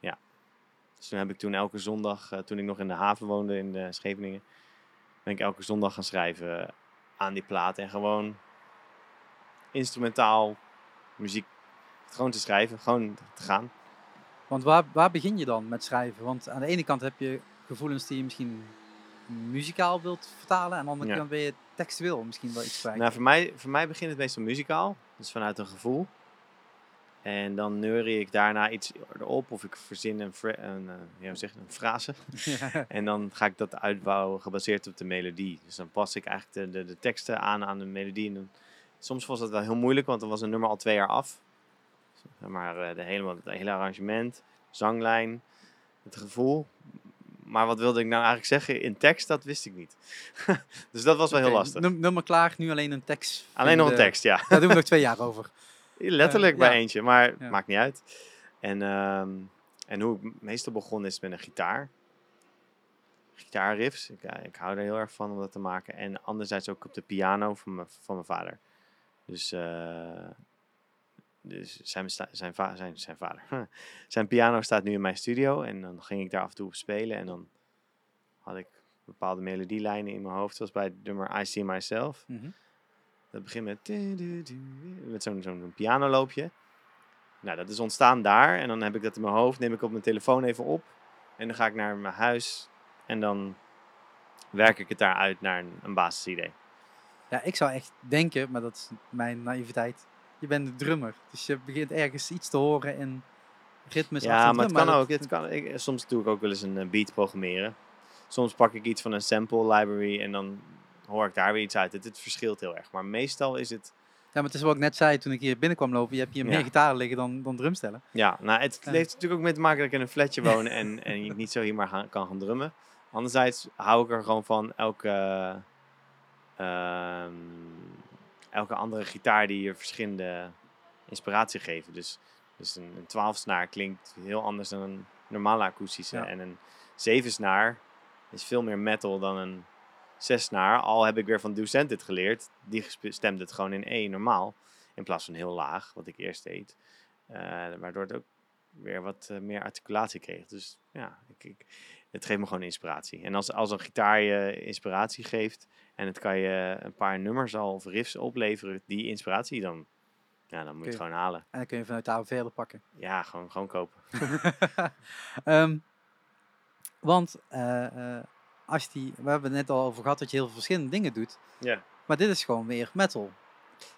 Ja. Dus toen heb ik toen elke zondag, eh, toen ik nog in de haven woonde in Scheveningen, ben ik elke zondag gaan schrijven aan die plaat. En gewoon instrumentaal muziek gewoon te schrijven, gewoon te gaan. Want waar, waar begin je dan met schrijven? Want aan de ene kant heb je gevoelens die je misschien muzikaal wilt vertalen. En andere Ja. ben je textueel misschien wel iets kwijt. Nou, voor mij, voor mij begint het meestal muzikaal. Dus vanuit een gevoel. En dan neurie ik daarna iets erop. Of ik verzin een, een, eh, ja, zeg een frase. En dan ga ik dat uitbouwen gebaseerd op de melodie. Dus dan pas ik eigenlijk de, de, de teksten aan aan de melodie. En dan, soms was dat wel heel moeilijk, want dan was een nummer al twee jaar af. Maar eh, de hele, het hele arrangement, zanglijn, het gevoel. Maar wat wilde ik nou eigenlijk zeggen in tekst, dat wist ik niet. dus dat was wel heel lastig. num- Nummer klaar, nu alleen een tekst. Alleen nog een tekst, ja. Daar doen we nog twee jaar over. Letterlijk Eh, bij ja. eentje, maar Ja. maakt niet uit. En, ehm, en hoe ik meestal begon is met een gitaar. Gitaarriffs, ik, ja, ik hou er heel erg van om dat te maken. En anderzijds ook op de piano van mijn, van mijn vader. Dus, eh, dus zijn, zijn, va- zijn, zijn vader. zijn piano staat nu in mijn studio en dan ging ik daar af en toe op spelen. En dan had ik bepaalde melodielijnen in mijn hoofd, zoals bij het nummer I See Myself. Mhm. Dat begint met, met zo'n zo'n pianoloopje. Nou, dat is ontstaan daar. En dan heb ik dat in mijn hoofd, neem ik op mijn telefoon even op. En dan ga ik naar mijn huis. En dan werk ik het daaruit naar een, een basisidee. Ja, ik zou echt denken, maar dat is mijn naïviteit. Je bent de drummer, dus je begint ergens iets te horen in ritmes. Ja, maar het kan dat- ook. Het kan, ik, soms doe ik ook wel eens een eh, beat programmeren. Soms pak ik iets van een sample library en dan hoor ik daar weer iets uit. Het, het verschilt heel erg. Maar meestal is het Ja, maar het is wat ik net zei toen ik hier binnenkwam lopen. Je hebt hier Ja. meer gitaren liggen dan, dan drumstellen. Ja, nou, het Ja. heeft natuurlijk ook mee te maken dat ik in een flatje woon en, en ik niet zo hier maar gaan, kan gaan drummen. Anderzijds hou ik er gewoon van elke, ehm, elke andere gitaar die je verschillende inspiratie geven. Dus, dus een, een 12 snaar klinkt heel anders dan een normale akoestische. Ja. En een 7 snaar is veel meer metal dan een 6 snaar. Al heb ik weer van Ducent dit geleerd. Die stemt het gewoon in E normaal. In plaats van heel laag, wat ik eerst deed. Eh, waardoor het ook weer wat eh, meer articulatie kreeg. Dus ja, ik, ik, het geeft me gewoon inspiratie. En als, als een gitaar je inspiratie geeft en het kan je een paar nummers al of riffs opleveren, die inspiratie, dan, ja, dan moet je het gewoon halen. En dan kun je vanuit daar verder pakken. Ja, gewoon, gewoon kopen. Ehm, want eh, als die, we hebben het net al over gehad dat je heel veel verschillende dingen doet. Ja. Maar dit is gewoon weer metal.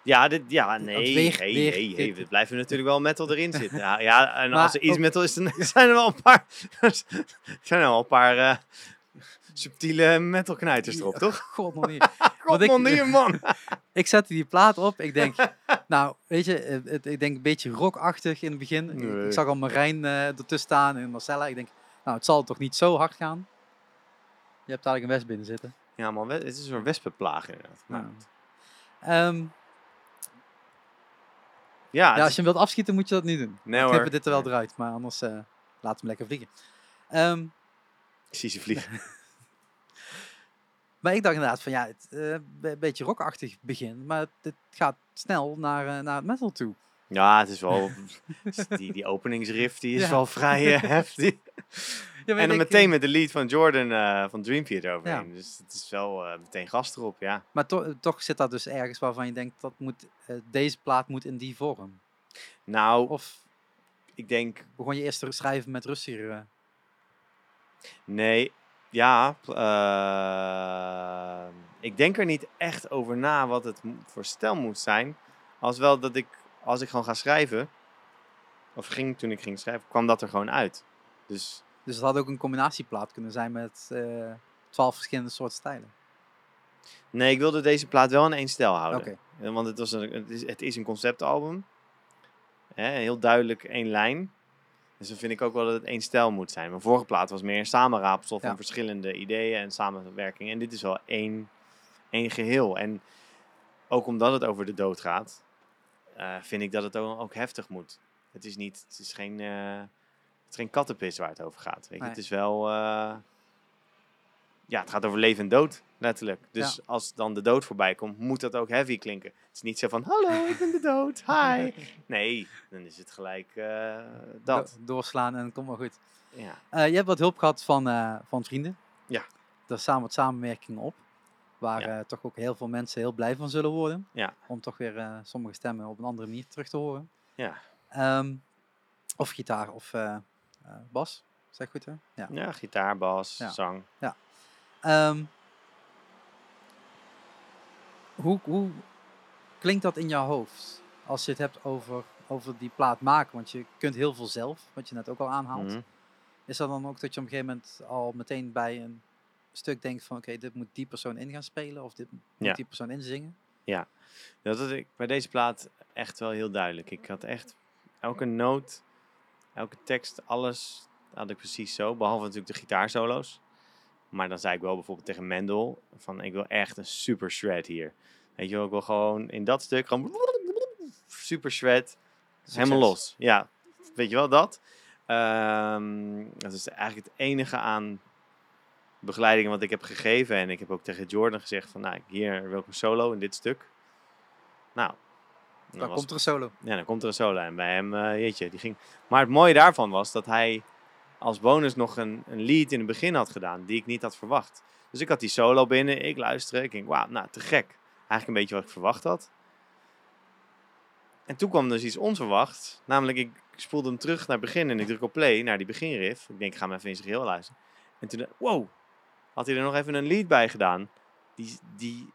Ja, dit, ja nee, hey, hey, hey, we blijven natuurlijk wel metal erin zitten. Ja, ja en Maar als er iets metal is, dan zijn er wel een paar, zijn er wel een paar eh, subtiele metal knijters erop, toch? God nog niet. God, man, niet, man. Ik zette die plaat op. Ik denk, nou, weet je, het, ik denk een beetje rockachtig in het begin. Ik- Nee. Ik zag al Marijn eh ertussen staan en Marcella. Ik denk, nou, het zal toch niet zo hard gaan. Je hebt dadelijk een west binnen zitten. Ja, man, het is een soort wespenplaag inderdaad. Nou. Ehm, ja, het ja, als is- je hem wilt afschieten, moet je dat niet doen. nee hoor. knippen dit er wel eruit, maar anders eh laat hem lekker vliegen. Ehm, Ik zie ze vliegen. maar ik dacht inderdaad van ja, het, eh, een beetje rockachtig begin, maar het gaat snel naar, eh, naar het metal toe. Ja, het is wel... die, die openingsriff die is Ja. wel vrij heftig. Ja, En dan ik- meteen met de lead van Jordan eh, van Dream Theater overheen. Dus het is wel eh, meteen gas erop, ja. Maar to- toch zit dat dus ergens waarvan je denkt, dat moet, eh, deze plaat moet in die vorm. Nou, Of ik denk... begon je eerst te schrijven met rustiger... Nee, ja. ik denk er niet echt over na wat het voor stijl moet zijn. Als wel dat ik, als ik gewoon ga schrijven... Of ging, toen ik ging schrijven, kwam dat er gewoon uit. Dus dus het had ook een combinatieplaat kunnen zijn met eh, twaalf verschillende soorten stijlen. nee, ik wilde deze plaat wel in één stijl houden. Eh, Want het, was een, het, is, het is een conceptalbum. Hè, heel duidelijk één lijn. Dus dan vind ik ook wel dat het één stijl moet zijn. Mijn vorige plaat was meer een samenraapsel van Ja. verschillende ideeën en samenwerking. En dit is wel één, één geheel. En ook omdat het over de dood gaat, eh, vind ik dat het ook, ook heftig moet. Het is niet, het is geen, is geen kattenpis waar het over gaat. Weet je? Nee. Het is wel, eh, ja, het gaat over leven en dood, letterlijk. Dus als dan de dood voorbij komt, moet dat ook heavy klinken. Het is niet zo van, hallo, ik ben de dood, hi. Nee, dan is het gelijk eh, dat. Do- doorslaan en komt wel goed. Ja. Eh, je hebt wat hulp gehad van, van vrienden. Ja. Er staan wat samenwerkingen op. Waar Ja. toch ook heel veel mensen heel blij van zullen worden. Ja. Om toch weer sommige stemmen op een andere manier terug te horen. Ja. Ehm, of gitaar of, eh, bas. Zeg goed hè? Ja. Ja, gitaar, bas, Ja. zang. Ehm, hoe, hoe klinkt dat in jouw hoofd? Als je het hebt over, over die plaat maken. Want je kunt heel veel zelf, wat je net ook al aanhaalt. Mhm. Is dat dan ook dat je op een gegeven moment al meteen bij een stuk denkt van... Oké, dit moet die persoon in gaan spelen. Of dit moet Ja. die persoon inzingen. Dat had ik bij deze plaat echt wel heel duidelijk. Ik had echt elke noot, elke tekst, alles had ik precies zo. Behalve natuurlijk de gitaarsolo's. Maar dan zei ik wel bijvoorbeeld tegen Mendel van ik wil echt een super shred hier. Weet je wel, ik wil gewoon in dat stuk gewoon super shred. Helemaal Succes. los. Ja, weet je wel dat? Ehm, dat is eigenlijk het enige aan begeleiding wat ik heb gegeven. En ik heb ook tegen Jordan gezegd van, nou, hier wil ik een solo in dit stuk. Nou, dan, Dan was- komt er een solo. ja, dan komt er een solo. En bij hem, eh jeetje, die ging... Maar het mooie daarvan was dat hij als bonus nog een, een lead in het begin had gedaan, die ik niet had verwacht. Dus ik had die solo binnen, ik luisterde, ik denk, wauw, nou, te gek. Eigenlijk een beetje wat ik verwacht had. En toen kwam dus iets onverwachts. Namelijk, ik spoelde hem terug naar het begin en ik druk op play, naar die beginriff. Ik denk, ik ga hem even in zijn geheel luisteren. En toen, wow, had hij er nog even een lead bij gedaan. Die, die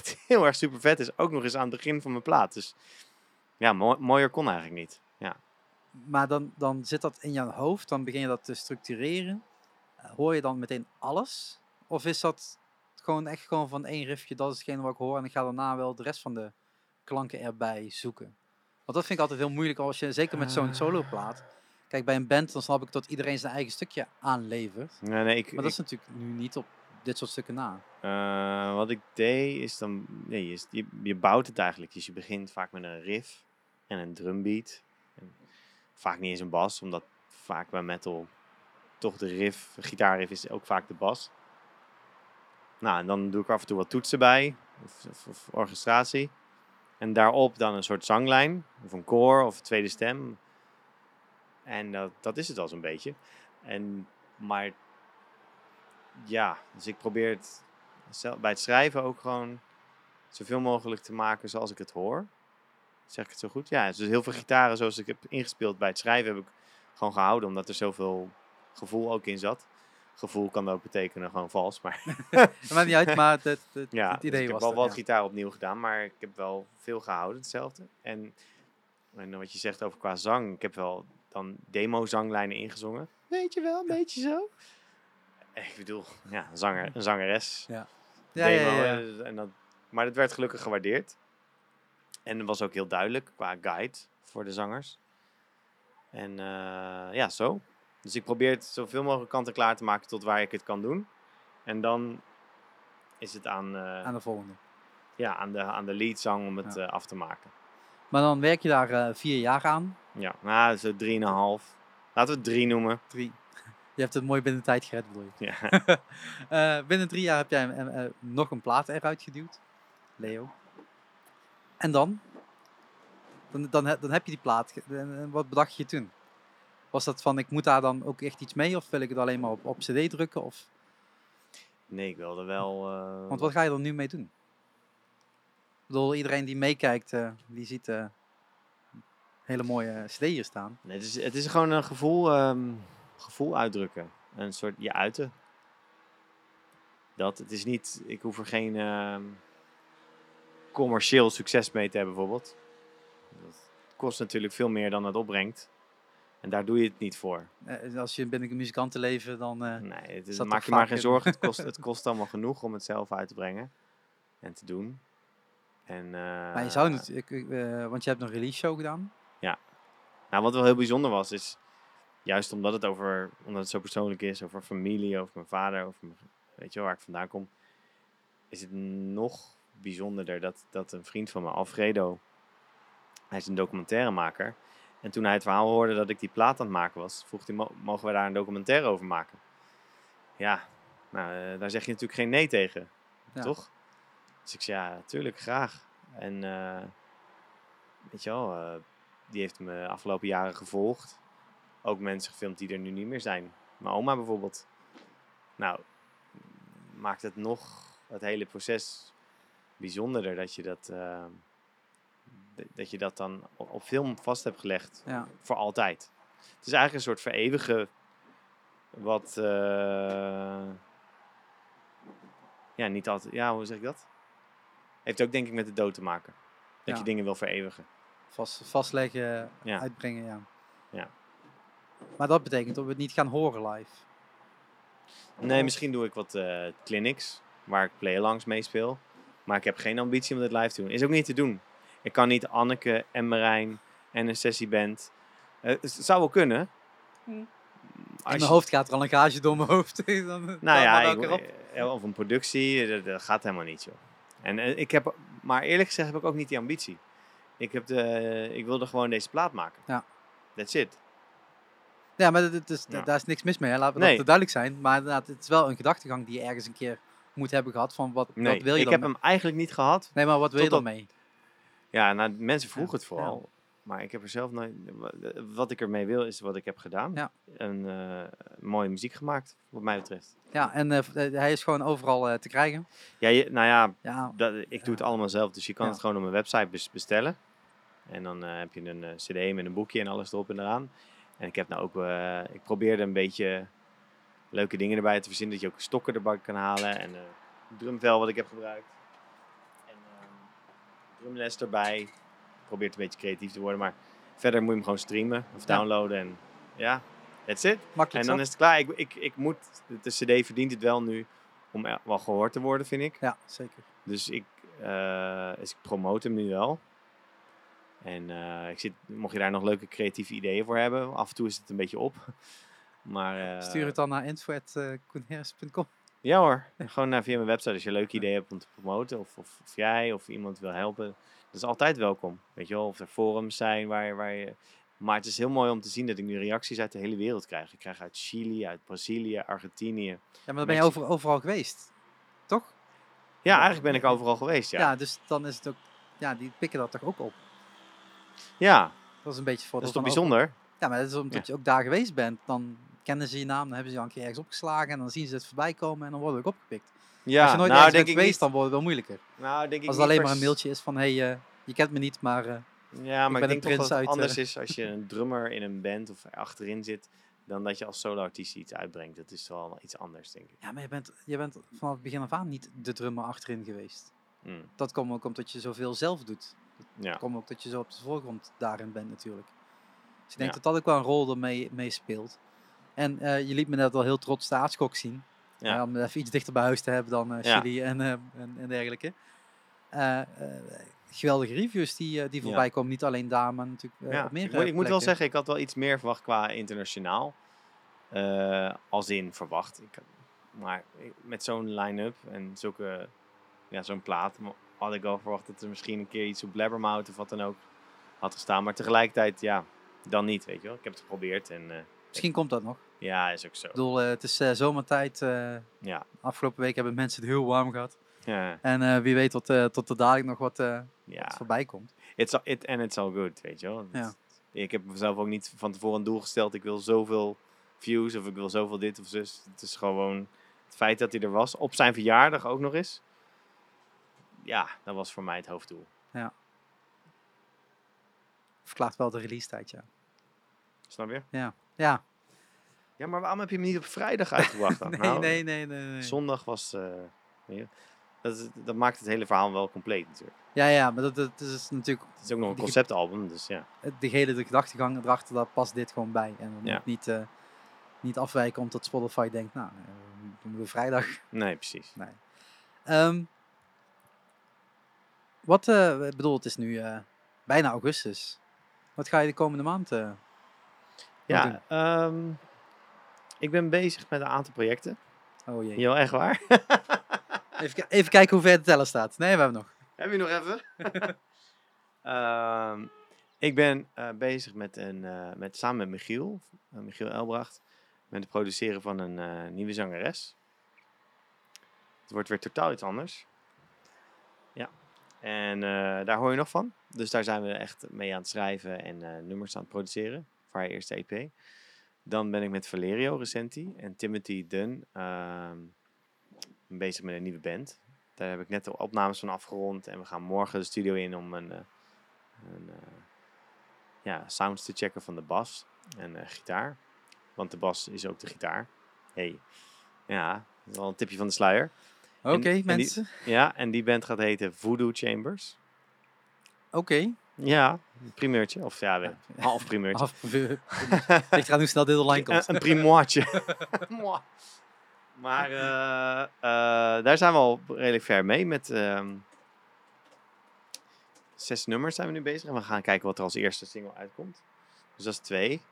echt heel erg super vet is. Ook nog eens aan het begin van mijn plaat. Dus ja, mo- mooier kon eigenlijk niet. Ja. Maar dan, dan zit dat in jouw hoofd. Dan begin je dat te structureren. Eh, hoor je dan meteen alles? Of is dat gewoon echt gewoon van één riffje, dat is hetgene wat ik hoor. En ik ga daarna wel de rest van de klanken erbij zoeken. Want dat vind ik altijd heel moeilijk als je, zeker met zo'n Ah. soloplaat. Kijk, bij een band dan snap ik dat iedereen zijn eigen stukje aanlevert. Nee, nee, ik, Maar dat ik- is natuurlijk nu niet op dit soort stukken na. eh, wat ik deed is dan, nee, je, je, je bouwt het eigenlijk. Dus je begint vaak met een riff en een drumbeat. En vaak niet eens een bas, omdat vaak bij metal toch de riff, gitaarriff is ook vaak de bas. Nou, en dan doe ik af en toe wat toetsen bij, of, of, of orchestratie. En daarop dan een soort zanglijn, of een koor, of een tweede stem. En dat, dat is het al zo'n beetje. En, maar ja, dus ik probeer het zelf, bij het schrijven ook gewoon zoveel mogelijk te maken zoals ik het hoor. Zeg ik het zo goed? Ja, dus heel veel gitaren zoals ik heb ingespeeld bij het schrijven heb ik gewoon gehouden, omdat er zoveel gevoel ook in zat. Gevoel kan ook betekenen gewoon vals, maar Dat maakt niet uit, maar het, het, het, ja, het dus idee ik heb wel wat ja. gitaar opnieuw gedaan, maar ik heb wel veel gehouden, hetzelfde. En, en wat je zegt over qua zang, ik heb wel dan demo-zanglijnen ingezongen. Weet je wel, een beetje zo. Ik bedoel, ja, een, zanger, een zangeres. Ja, ja, ja, demo, ja. eh, En dat, maar dat werd gelukkig gewaardeerd. En dat was ook heel duidelijk qua guide voor de zangers. En eh, ja, zo. Dus ik probeer het zoveel mogelijk kant en klaar te maken tot waar ik het kan doen. En dan is het aan, eh, Aan de volgende. ja, aan, de, aan de leadzang om het Ja. eh, af te maken. Maar dan werk je daar eh, vier jaar aan. Ja, nou, zo drieënhalf. Laten we het drie noemen. Drie. Je hebt het mooi binnen tijd gered, bedoel je. Ja. Eh, binnen drie jaar heb jij eh, eh, nog een plaat eruit geduwd. Leo. En dan? Dan, dan, dan heb je die plaat. En, wat bedacht je toen? Was dat van, ik moet daar dan ook echt iets mee? Of wil ik het alleen maar op, op cd drukken? Of, Nee, ik wilde wel... want wat ga je er nu mee doen? Ik bedoel, iedereen die meekijkt, die ziet hele mooie cd hier staan. Nee, het, is, het is gewoon een gevoel, ehm, gevoel uitdrukken. Een soort je uiten. Dat, het is niet, ik hoef er geen ehm, commercieel succes mee te hebben bijvoorbeeld. Dat kost natuurlijk veel meer dan het opbrengt. En daar doe je het niet voor. Eh, als je binnen een muzikantenleven dan... eh, Nee, het is, maak je maar geen zorgen. Het kost, het kost allemaal genoeg om het zelf uit te brengen. En te doen. En, maar je zou natuurlijk, eh, want je hebt een release show gedaan. Nou, wat wel heel bijzonder was, is juist omdat het over, omdat het zo persoonlijk is, over familie, over mijn vader, over mijn, weet je wel, waar ik vandaan kom, is het nog bijzonderder dat, dat een vriend van me, Alfredo, hij is een documentairemaker. En toen hij het verhaal hoorde dat ik die plaat aan het maken was, vroeg hij, "Mo- mogen we daar een documentaire over maken? Ja, nou, eh, daar zeg je natuurlijk geen nee tegen, Ja. toch? Dus ik zei, ja, natuurlijk, graag. En eh, weet je wel, eh, die heeft me afgelopen jaren gevolgd. Ook mensen gefilmd die er nu niet meer zijn. Mijn oma bijvoorbeeld. Nou, maakt het nog het hele proces bijzonderder dat je dat, eh, dat, je dat dan op film vast hebt gelegd. Ja. Voor altijd. Het is eigenlijk een soort vereeuwigen wat... eh, ja, niet altijd... Ja, hoe zeg ik dat? Heeft ook denk ik met de dood te maken. Dat Ja. je dingen wil vereeuwigen. Vast, vastleggen, Ja. uitbrengen, ja. Ja. Maar dat betekent dat we het niet gaan horen live. Nee, misschien doe ik wat eh, clinics waar ik play-alongs meespeel. Maar ik heb geen ambitie om dit live te doen. Is ook niet te doen. Ik kan niet Anneke en Marijn en een sessieband. Eh, het zou wel kunnen. Hm. In mijn hoofd gaat er al een gage door mijn hoofd. Dan, Nou ja, ik, eh, of een productie, dat, dat gaat helemaal niet, joh. En ik heb, maar eerlijk gezegd heb ik ook niet die ambitie. Ik, heb de, ik wilde gewoon deze plaat maken. Ja. That's it. Ja, maar dat is, Ja. daar is niks mis mee. Hè. Laten we Nee. dat duidelijk zijn. Maar inderdaad, het is wel een gedachtegang die je ergens een keer moet hebben gehad. Van wat, Nee, wat wil je ik dan? heb mee- hem eigenlijk niet gehad. Nee, maar wat wil je dan mee? Ja, nou, mensen vroegen het vooral. Maar ik heb er zelf nooit... Wat ik ermee wil, is wat ik heb gedaan. Ja. Een eh, mooie muziek gemaakt, wat mij betreft. Ja, en eh, eh, hij is gewoon overal te krijgen. Ja, je, nou ja, Ja, dat, ik doe het allemaal zelf. Dus je kan Ja. het gewoon op mijn website bes- bestellen. En dan heb je een cd met een boekje en alles erop en eraan. En ik heb nou ook... eh, ik probeerde een beetje leuke dingen erbij te verzinnen. Dat je ook stokken erbij kan halen. En eh drumvel wat ik heb gebruikt. En ehm, drumles erbij. Ik probeer een beetje creatief te worden. Maar verder moet je hem gewoon streamen of downloaden. En ja, that's it. makkelijk En dan is het klaar. Ik, ik, ik moet, de cd verdient het wel nu om er- wel gehoord te worden, vind ik. Ja, zeker. Dus ik, dus ik promote hem nu wel. En eh, ik zit, mocht je daar nog leuke creatieve ideeën voor hebben, af en toe is het een beetje op. Maar eh, Stuur het dan naar info.koenheers.com. ja hoor, gewoon naar via mijn website als je leuke ideeën hebt om te promoten. Of, of, of jij of iemand wil helpen. Dat is altijd welkom. Weet je wel, of er forums zijn waar je, waar je... Maar het is heel mooi om te zien dat ik nu reacties uit de hele wereld krijg. Ik krijg uit Chili, uit Brazilië, Argentinië. Ja, maar dan ben je over, overal geweest. Toch? Ja, eigenlijk ben ik overal geweest, Ja. ja. dus dan is het ook... Ja, die pikken dat toch ook op. Ja, Dat is een beetje voor dat is toch bijzonder? Ja, maar dat is omdat je ook daar geweest bent. Dan kennen ze je naam, dan hebben ze je al een keer ergens opgeslagen. En dan zien ze het voorbij komen en dan worden we ook opgepikt. Ja, Als je nooit nou ergens denk bent ik geweest, niet. dan wordt het wel moeilijker. Nou, denk ik Als het alleen maar een mailtje is van... Hé, hey, eh, je kent me niet, maar... eh, Ja, maar ben ik, denk dat het uit, anders eh, is als je een drummer in een band of achterin zit, dan dat je als solo-artiest iets uitbrengt. Dat is wel iets anders, denk ik. ja, maar je bent, je bent vanaf het begin af aan niet de drummer achterin geweest. Mm, Dat komt ook omdat je zoveel zelf doet. Ja. Komt ook dat je zo op de voorgrond daarin bent natuurlijk. Dus ik denk Ja. dat dat ook wel een rol ermee mee speelt. En eh, je liet me net al heel trots de aardskok zien. Ja. Eh, om even iets dichter bij huis te hebben dan Ja. Chili en, en, en dergelijke. Geweldige reviews die, die voorbij komen. Niet alleen daar, maar natuurlijk op meer Ik, moet, ik moet wel zeggen, ik had wel iets meer verwacht qua internationaal. Als in verwacht. Ik, maar met zo'n line-up en zulke, ja, zo'n plaat had ik wel verwacht dat er misschien een keer iets op Blabbermouth of wat dan ook had gestaan. Maar tegelijkertijd, ja, dan niet, weet je wel. Ik heb het geprobeerd en eh, Misschien komt dat nog. ja, is ook zo. Ik bedoel, eh, het is eh, zomertijd. Ja, afgelopen week hebben mensen het heel warm gehad. ja, En wie weet tot, tot er dadelijk nog wat, ja. wat voorbij komt. It's all, it, and it's all good, weet je wel. Ja. Het- Ik heb mezelf ook niet van tevoren een doel gesteld. Ik wil zoveel views of ik wil zoveel dit of zus. Het is gewoon het feit dat hij er was. Op zijn verjaardag ook nog eens. Ja, dat was voor mij het hoofddoel. Verklaart wel de release tijd, ja. Snap je? Ja, ja. Ja, maar waarom heb je hem niet op vrijdag uitgebracht dan? Nee, Nou, nee, nee, nee, nee. Zondag was... je, dat, dat maakt het hele verhaal wel compleet natuurlijk. Ja, ja, maar dat, dat is natuurlijk Het is ook nog een conceptalbum, dus ja. de hele de gedachtegang erachter, daar past dit gewoon bij. En dan Ja. moet niet, eh, niet afwijken omdat Spotify denkt, nou, eh, doen we vrijdag. Nee, precies. Nee. Ehm, wat, ik bedoel, het is nu eh, bijna augustus. Wat ga je de komende maand eh? Ja, ehm, ik ben bezig met een aantal projecten. Oh jee. Ja, echt waar? Even, even kijken hoe ver de teller staat. Nee, we hebben nog. Heb je nog even? Ehm, ik ben bezig met een, met, samen met Michiel, Michiel Elbracht, met het produceren van een nieuwe zangeres. Het wordt weer totaal iets anders. Ja. En eh, daar hoor je nog van. Dus daar zijn we echt mee aan het schrijven en eh, nummers aan het produceren voor haar eerste EP. Dan ben ik met Valerio Recenti en Timothy Dunn ehm, bezig met een nieuwe band. Daar heb ik net de opnames van afgerond. En we gaan morgen de studio in om een, eh, een, ja, sounds te checken van de bas en gitaar. Want de bas is ook de gitaar. Hey. Ja, wel een tipje van de sluier. Oké, en die- mensen. Ja, en die band gaat heten Voodoo Chambers. Oké. Ja, een primeurtje. Of ja, half primeurtje. Af. Ik ga hoe snel dit online komt. Een, een primoirtje. Maar eh, eh, daar zijn we al redelijk ver mee. Met ehm, zes nummers zijn we nu bezig. En we gaan kijken wat er als eerste single uitkomt. Dus dat is twee.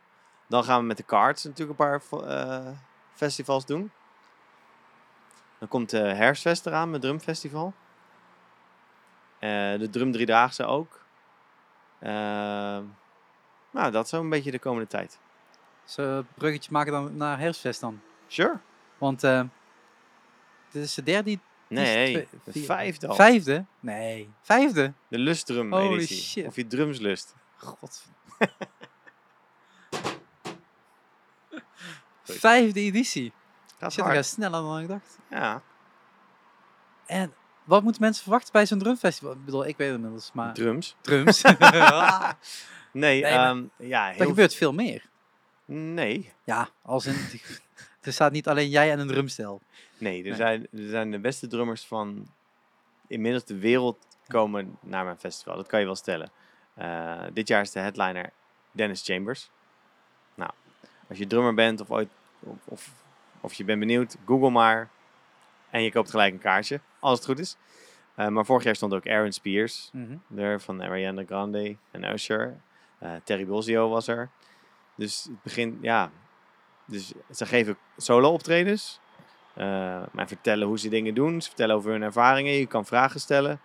Dan gaan we met de Cards natuurlijk een paar eh, festivals doen. Dan komt de Herfstfest eraan, met Drumfestival. Eh de Drum Driedaagse ook. Ehm, nou, dat zo'n beetje de komende tijd. Zullen we een bruggetje maken dan naar Herfstfest dan? Sure. Want eh, dit is de derde. Nee, de vier- vijfde al. Vijfde? Nee, vijfde. De lustdrum Holy editie. shit. Of je drums lust. God. Vijfde editie. Gaat Shit, dat gaat sneller dan ik dacht. Ja, En wat moeten mensen verwachten bij zo'n drumfestival? Ik bedoel, ik weet het inmiddels, maar drums. drums. Nee, Nee, ehm, ja, er heel... gebeurt veel meer. Nee. Ja, als in... er staat niet alleen jij en een drumstel. Nee, er, Nee. Zijn, er zijn de beste drummers van inmiddels de wereld komen naar mijn festival. Dat kan je wel stellen. Eh, dit jaar is de headliner Dennis Chambers. Nou, als je drummer bent of, ooit, of, of, of je bent benieuwd, google maar. En je koopt gelijk een kaartje, als het goed is. Eh, maar vorig jaar stond ook Aaron Spears Mhm. er van Ariana Grande en Usher. Eh, Terry Bozzio was er. Dus het begint, ja. Dus ze geven solo optredens. eh maar vertellen hoe ze dingen doen. Ze vertellen over hun ervaringen. Je kan vragen stellen.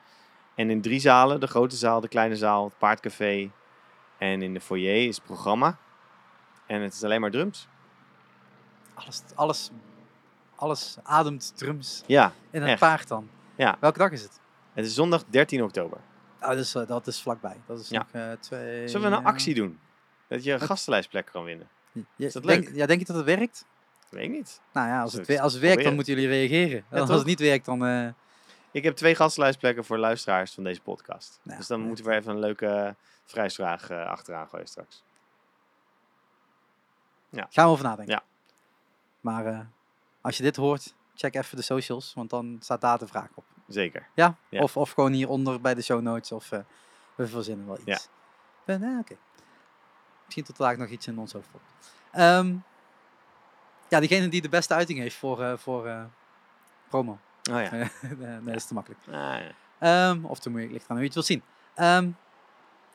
En in drie zalen, de grote zaal, de kleine zaal, het paardcafé en in de foyer is het programma. En het is alleen maar drums. Alles, alles, alles ademt drums. Ja, En een Echt. paard dan. Ja. Welke dag is het? het is zondag 13 oktober. Oh, dat, is, eh, dat is vlakbij. Dat is Ja. nog eh, twee... Zullen we een ja. actie doen? Dat je een gastenlijstplek kan winnen. Ja, dat denk, leuk? ja, denk je dat het werkt? Weet ik niet. Nou ja, als het, we als het werkt, dan proberen? moeten jullie reageren. En als toch? het niet werkt, dan... eh, Ik heb twee gastenlijstplekken voor luisteraars van deze podcast. Dus dan moeten we even een leuke prijsvraag eh, achteraan gooien straks. Gaan we over nadenken. Ja. Maar eh, als je dit hoort, check even de socials, want dan staat daar de vraag op. Zeker. Ja? Ja. Of, of gewoon hieronder bij de show notes, of eh, we verzinnen wel iets. Ja. Eh, Oké. Misschien tot daar nog iets in ons hoofd op. Ehm, ja, diegene die de beste uiting heeft voor, voor promo. Oh ja. nee, dat is te makkelijk. Ah, ja. Ehm, of te moeilijk, ligt aan hoe je het wilt zien. Ehm,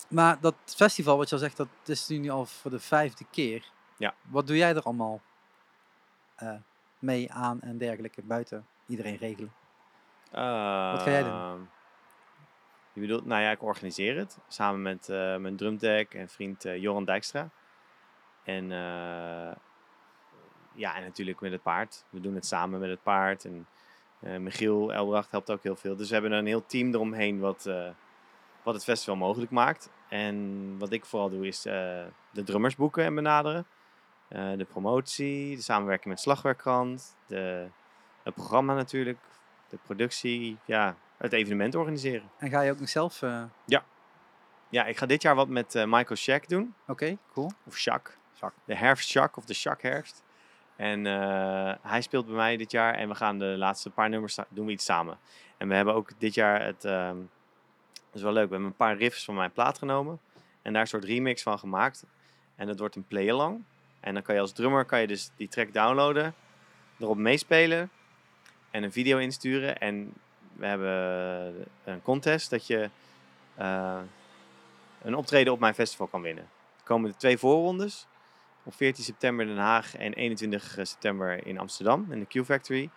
maar dat festival, wat je al zegt, dat is nu al voor de vijfde keer. Ja. Wat doe jij er allemaal eh, mee aan en dergelijke buiten iedereen regelen? Wat ga jij doen? Ehm, Je bedoelt, nou ja, ik organiseer het samen met eh, mijn drumtech en vriend eh, Joran Dijkstra. En ja, en natuurlijk met het paard. We doen het samen met het paard. En Michiel Elbracht helpt ook heel veel. Dus we hebben een heel team eromheen wat, wat het festival mogelijk maakt. En wat ik vooral doe is de drummers boeken en benaderen. Eh, de promotie, de samenwerking met Slagwerkkrant, de, het programma natuurlijk, de productie, ja, het evenement organiseren. En ga je ook nog zelf... eh, Ja, ik ga dit jaar wat met eh, Michael Shack doen, Oké, cool. of Shak. Shak. De herfst Shak of de Shak herfst. En hij speelt bij mij dit jaar en we gaan de laatste paar nummers doen we iets samen. En we hebben ook dit jaar het, ehm, dat is wel leuk, we hebben een paar riffs van mijn plaat genomen en daar een soort remix van gemaakt. En dat wordt een play-along. En dan kan je als drummer kan je dus die track downloaden, erop meespelen en een video insturen. En we hebben een contest dat je eh, een optreden op mijn festival kan winnen. Er komen twee voorrondes. Op 14 september in Den Haag en 21 september in Amsterdam, in de Q Factory.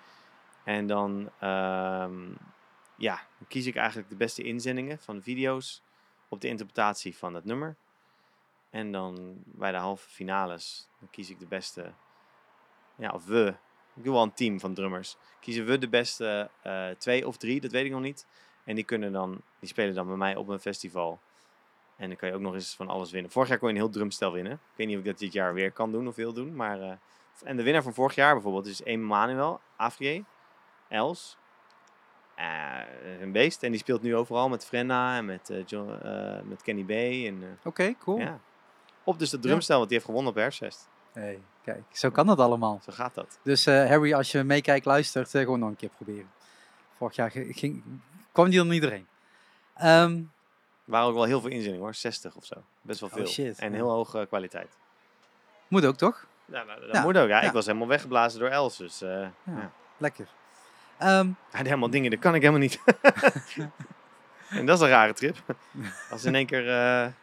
En dan, ehm, ja, kies ik eigenlijk de beste inzendingen van de video's op de interpretatie van het nummer. En dan bij de halve finales, dan kies ik de beste, ja, of we, ik doe wel een team van drummers, kiezen we de beste eh, twee of drie, dat weet ik nog niet. En die kunnen dan, die spelen dan bij mij op een festival. En dan kan je ook nog eens van alles winnen. Vorig jaar kon je een heel drumstel winnen. Ik weet niet of ik dat dit jaar weer kan doen of wil doen. Maar, eh, en de winnaar van vorig jaar bijvoorbeeld is Emmanuel Afrier, Els. Eh, een beest. En die speelt nu overal met Frenna en met, John, met Kenny B. En, Oké, cool. ja. Op dus de drumstel, want die heeft gewonnen op Herfstfest. Hey, kijk, zo kan dat allemaal. Zo gaat dat. Dus eh, Harry, als je meekijkt, luistert, eh, gewoon nog een keer proberen. Vorig jaar ging, kwam die er niet doorheen. Ehm, Er waren ook wel heel veel inzendingen hoor, 60 of zo. Best wel Oh, veel. shit, en heel hoge kwaliteit. moet ook, toch? Ja, nou, dat Ja, moet ook. Ja. ja. Ik was helemaal weggeblazen door Els. Dus eh, ja. Ja. Lekker. Ehm, Hij helemaal dingen, dat kan ik helemaal niet. en dat is een rare trip. Als in één keer...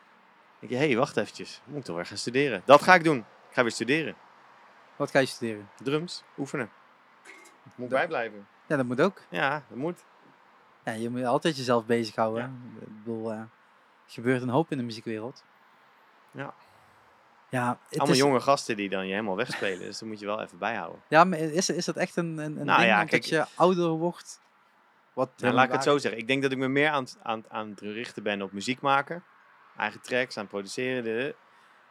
denk je, hé, hey, wacht eventjes. Moet ik toch weer gaan studeren. Dat ga ik doen. Ik ga weer studeren. wat ga je studeren? Drums, oefenen. Moet Dat- bijblijven. Ja, dat moet ook. Ja, dat moet. Ja, je moet altijd jezelf bezighouden. Ja. Ik bedoel, er gebeurt een hoop in de muziekwereld. Ja. Ja, het Allemaal is, jonge gasten die dan je helemaal wegspelen. Dus dat moet je wel even bijhouden. ja maar is, is dat echt een, een, een Nou ding ja, dat je ouder wordt? Wat Nou, laat ik het zo zeggen. Ik denk dat ik me meer aan, aan, aan het richten ben op muziek maken. Eigen tracks, aan produceren. de-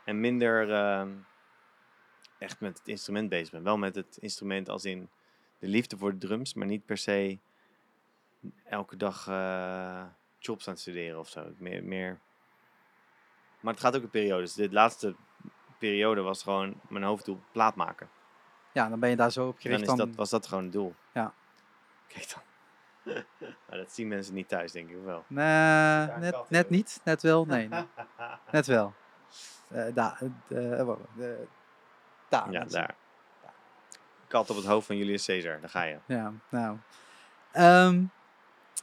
en minder ehm, echt met het instrument bezig ben. Wel met het instrument als in de liefde voor de drums. Maar niet per se elke dag eh chops aan het studeren of zo. Meer, meer... Maar het gaat ook in periodes. De laatste periode was gewoon mijn hoofddoel plaat maken. Ja, dan ben je daar zo op Dan gericht. is Dan, dat, was dat gewoon het doel. Ja. Kijk dan. Maar dat zien mensen niet thuis, denk ik wel. Nee, net, net niet. Net wel. Nee, nee. net wel. Eh daar. eh, eh, de- daar. Ja, daar. Kat op het hoofd van Julius Caesar, daar ga je. Ja, nou. Ehm,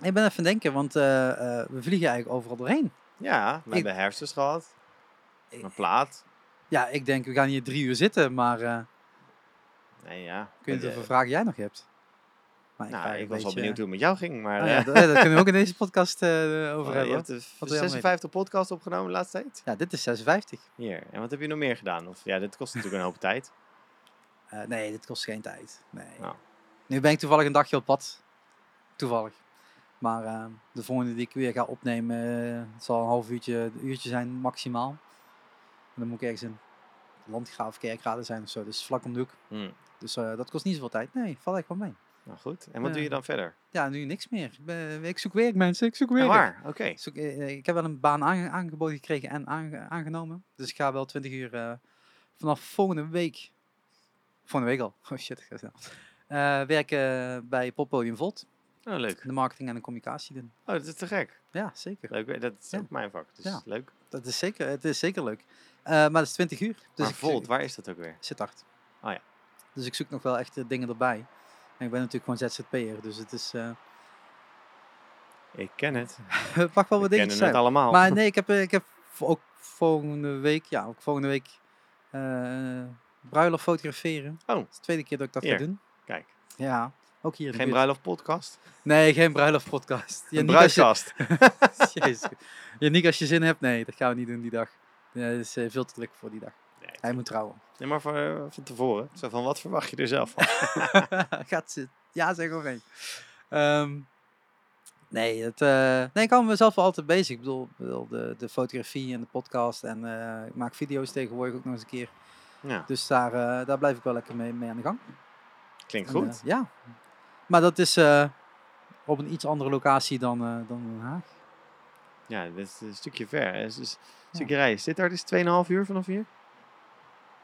ik ben even aan het denken, want eh, eh, we vliegen eigenlijk overal doorheen. Ja, we Ik- hebben herfstjes gehad. Ik- Een plaat. Ja, ik denk, we gaan hier drie uur zitten, maar eh Nee, ja. kun je hoeveel vragen jij nog hebt? Nou, ik was wel benieuwd hoe het met jou ging, maar... Oh ja, eh, dat, dat kunnen we ook in deze podcast eh, over je hebben. hebt je 56 podcasts opgenomen de laatste tijd? Ja, dit is 56. Hier. En wat heb je nog meer gedaan? Of, ja, dit kost natuurlijk een hoop tijd. Eh, nee, dit kost geen tijd. Nee. Nou. Nu ben ik toevallig een dagje op pad. Toevallig. Maar eh, de volgende die ik weer ga opnemen, eh, het zal een half uurtje, een uurtje zijn maximaal. En dan moet ik ergens in Landgraaf Kerkrade zijn of zo. Dus vlak om de hoek. Hm. Dus eh, dat kost niet zoveel tijd. Nee, valt echt wel mee. Nou goed. En wat doe je dan verder? Ja, nu niks meer. Ik, ben- ik zoek werk mensen, ik zoek werk. waar? Oké. Ik, zoek, eh, ik heb wel een baan aange- aangeboden gekregen en aange- aangenomen. Dus ik ga wel 20 uur eh, vanaf volgende week. Volgende week al. Oh shit, ik ga snel. Eh, werken bij Poppodium Volt. Oh, leuk. De marketing en de communicatie doen. Oh, dat is te gek. Ja, zeker. Leuk. Dat is Ja. ook mijn vak. Dus Ja. leuk. Dat is zeker, het is zeker leuk. Eh, maar dat is 20 uur. Dus maar ik Volt, waar is dat ook weer? zit hard. Oh ja. Dus ik zoek nog wel echt eh, dingen erbij. En ik ben natuurlijk gewoon ZZP'er. Dus het is... eh Ik ken het. het mag wel We wat dingetjes kennen zijn. het allemaal. Maar nee, ik heb, eh, ik heb ook volgende week, ja, ook volgende week eh bruiloft fotograferen. Oh. Dat is de tweede keer dat ik dat Hier. ga doen. Kijk, Ja, ook hier geen bruiloft podcast. Nee, geen bruiloft podcast. Niet als je. Jezus. Ja, niet als je zin hebt. Nee, dat gaan we niet doen die dag. Ja, dat is veel te druk voor die dag. Nee, Hij moet trouwen. Nee, maar van, eh, van tevoren. Zo van, wat verwacht je er zelf van? Gaat ze ja zeggen of nee? Ehm, nee, het, eh, nee, ik hou mezelf wel altijd bezig. Ik bedoel, de, de fotografie en de podcast. En eh, ik maak video's tegenwoordig ook nog eens een keer. Ja, Dus daar, eh, daar blijf ik wel lekker mee, mee aan de gang. klinkt En, goed. ja. Maar dat is eh, op een iets andere locatie dan, eh, dan Den Haag. Ja, dit is een stukje ver. hè. Is een stukje rijden. Sittard is 2,5 uur vanaf hier?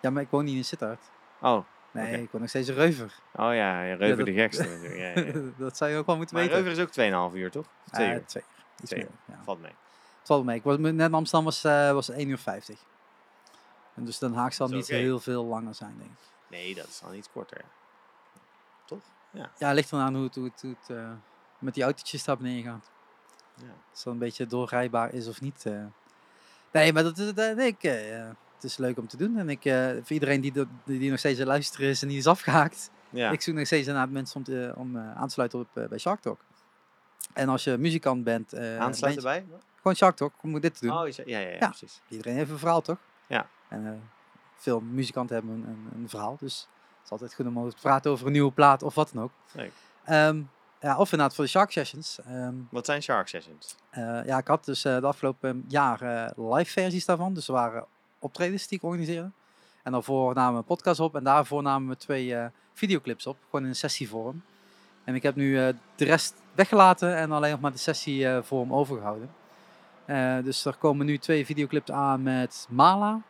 Ja, maar ik woon niet in Sittard. Oh, Nee, Oké. ik woon nog steeds een Reuver. oh ja, ja Reuver dat- de gekste. natuurlijk. Ja, ja, dat zou je ook wel moeten Maar weten. Reuver is ook 2,5 uur, toch? Of Twee uur. twee uur. Meer. Valt mee. Het valt mee. Ik was, net in Amsterdam was, eh was 1 uur 50. En dus Den Haag zal niet heel veel langer zijn, denk ik. Nee, dat is al iets korter. Toch? Ja. Ja, ligt eraan hoe het, hoe het, hoe het eh, met die autootjes daar beneden gaat. ja. Als dat een beetje doorrijbaar is of niet. eh. Nee, maar dat, is- dat, ik, het is leuk om te doen. En ik, eh, voor iedereen die, die, nog steeds luisteren is en die is afgehaakt. ja. Ik zoek nog steeds naar mensen om, te, om eh, aan te sluiten op, eh, bij Shark Talk. En als je muzikant bent, Aansluiten bij? gewoon Shark Talk, om dit te doen. Oh, ja, ja, ja, Ja. precies. Iedereen heeft een verhaal, toch? Ja. En veel muzikanten hebben een, een, een verhaal. Dus het is altijd goed om over te praten over een nieuwe plaat of wat dan ook. Leuk. Ehm, ja, of inderdaad voor de Shark Sessions. Ehm, Wat zijn Shark Sessions? ja, ik had dus de afgelopen jaar eh, live versies daarvan. Dus er waren optredens die ik organiseerde. En daarvoor namen we een podcast op. En daarvoor namen we twee eh, videoclips op. Gewoon in sessievorm. En ik heb nu eh, de rest weggelaten en alleen nog maar de sessievorm overgehouden. Eh, dus er komen nu twee videoclips aan met Mala.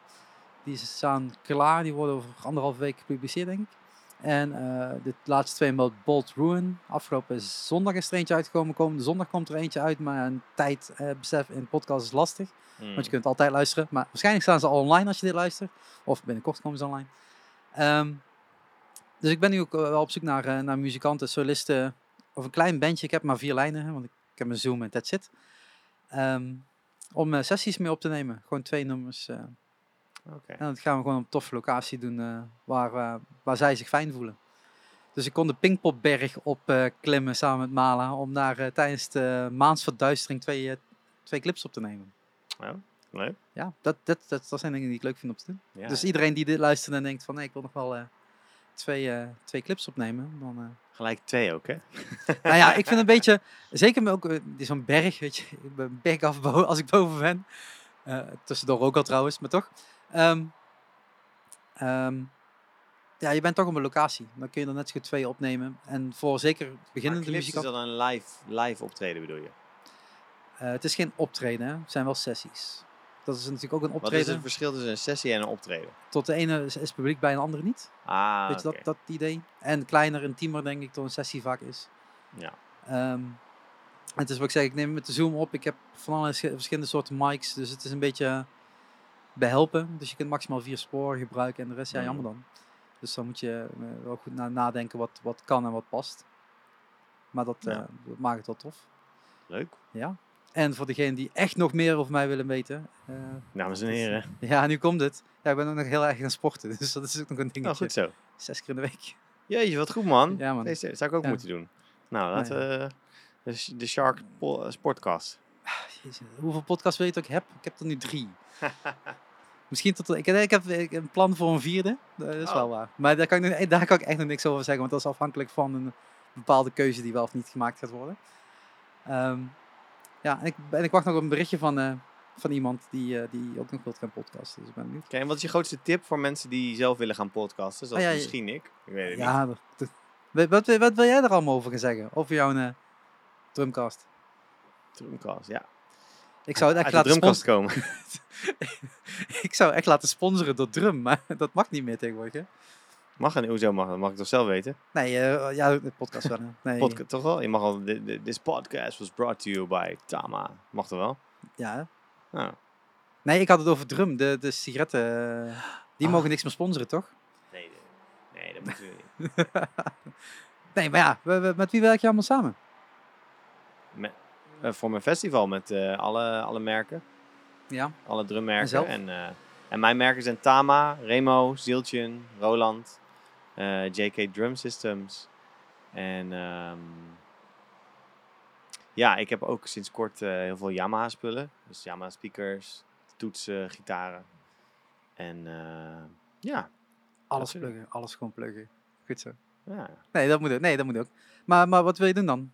die staan klaar. Die worden over anderhalf week gepubliceerd, denk ik. En eh, de laatste twee met Bolt Ruin. Afgelopen zondag is er eentje uitgekomen. Komende zondag komt er eentje uit. Maar een tijdbesef in podcast is lastig. Hmm. Want je kunt altijd luisteren. Maar waarschijnlijk staan ze al online als je dit luistert. Of binnenkort komen ze online. Ehm, dus ik ben nu ook eh, wel op zoek naar, eh, naar muzikanten, solisten. Of een klein bandje. Ik heb maar vier lijnen. hè, Want ik, heb een Zoom en that's it. Ehm, om eh, sessies mee op te nemen. Gewoon twee nummers. Eh, en dat gaan we gewoon op een toffe locatie doen eh, waar, eh, waar zij zich fijn voelen. Dus ik kon de Pinkpopberg opklimmen klimmen samen met Mala om daar eh, tijdens de maansverduistering twee, eh, twee clips op te nemen. Oh, leuk. Ja, dat, dat, dat, dat zijn dingen die ik leuk vind om te doen. Ja. Dus iedereen die dit luistert en denkt van nee, ik wil nog wel eh, twee, eh, twee clips opnemen. Dan, eh, Gelijk twee ook, hè? nou ja, ik vind een beetje, zeker ook eh, zo'n berg, weet je, ik ben een berg af bo- als ik boven ben. Eh, tussendoor ook al trouwens, maar toch. Ehm, ehm, ja, je bent toch op een locatie. Dan kun je er net zo goed twee opnemen. En voor zeker beginnende clips is muzikanten, dat een live, live optreden, bedoel je? eh, het is geen optreden, hè. het zijn wel sessies. Dat is natuurlijk ook een Wat is optreden. het verschil tussen een sessie en een optreden? Tot de ene is, is publiek, bij een andere niet. Ah, Weet je dat, dat idee? En kleiner, intiemer denk ik, dan een sessie vaak is. Ja. Ehm, het is wat ik zeg, ik neem met de Zoom op. Ik heb van alle verschillende soorten mics, dus het is een beetje behelpen. Dus je kunt maximaal vier sporen gebruiken en de rest, ja, jammer dan. Dus dan moet je eh, wel goed na nadenken wat, wat kan en wat past. Maar dat, Ja. eh, dat maakt het wel tof. Leuk. Ja. En voor degenen die echt nog meer over mij willen weten. eh, Dames en heren. ja, nu komt het. Ja, ik ben ook nog heel erg gaan sporten, dus dat is ook nog een Nou, dingetje. goed zo. Zes keer in de week. Jeetje, wat goed, man. Ja, man. Deze zou ik ook Ja. moeten doen. Nou, laten we de, Sh- de Shark po- Sportcast. Jezus, hoeveel podcasts wil je dat ik heb? Ik heb er nu drie. Misschien tot... Ik, ik heb ik heb een plan voor een vierde. Dat is Oh. wel waar. Maar daar kan, ik, nog- daar kan ik echt nog niks over zeggen. Want dat is afhankelijk van een bepaalde keuze die wel of niet gemaakt gaat worden. Ehm, ja, en ik, en ik wacht nog op een berichtje van, eh, van iemand die, eh, die ook nog wilt gaan podcasten. Dus ik ben benieuwd. Oké, en wat is je grootste tip voor mensen die zelf willen gaan podcasten? Zoals ja, je- misschien ik. Ik weet het niet. Ja, dat- dat- wat, wat, wat wil jij er allemaal over gaan zeggen? Over jouw eh, drumcast? Drumcast, ja. Ik zou het echt Uit laten drumkast sponsoren. komen. ik zou echt laten sponsoren door drum, maar dat mag niet meer tegenwoordig. Hè? Mag en hoezo mag dat? Mag ik toch zelf weten? Nee, eh, ja, de podcast wel. Nee, Podca- toch wel? Je mag al. thi- thi- This podcast was brought to you by Tama. Mag toch wel? ja. Nou, nee, ik had het over drum, de, de sigaretten. die Ah. mogen niks meer sponsoren, toch? nee, nee, nee, dat moeten we niet. nee, maar ja, we- we- met wie werk je allemaal samen? Eh, voor mijn festival met eh, alle, alle merken. Ja, Alle drummerken. En? En, eh, en mijn merken zijn Tama, Remo, Zieltjen, Roland, JK Drum Systems. En ehm, ja, ik heb ook sinds kort heel veel Yamaha spullen. Dus Yamaha speakers, toetsen, gitaren. En ja, alles pluggen, alles gewoon pluggen. Goed zo. ja. Nee, dat moet ook. Nee, dat moet ook. Maar, maar wat wil je doen dan?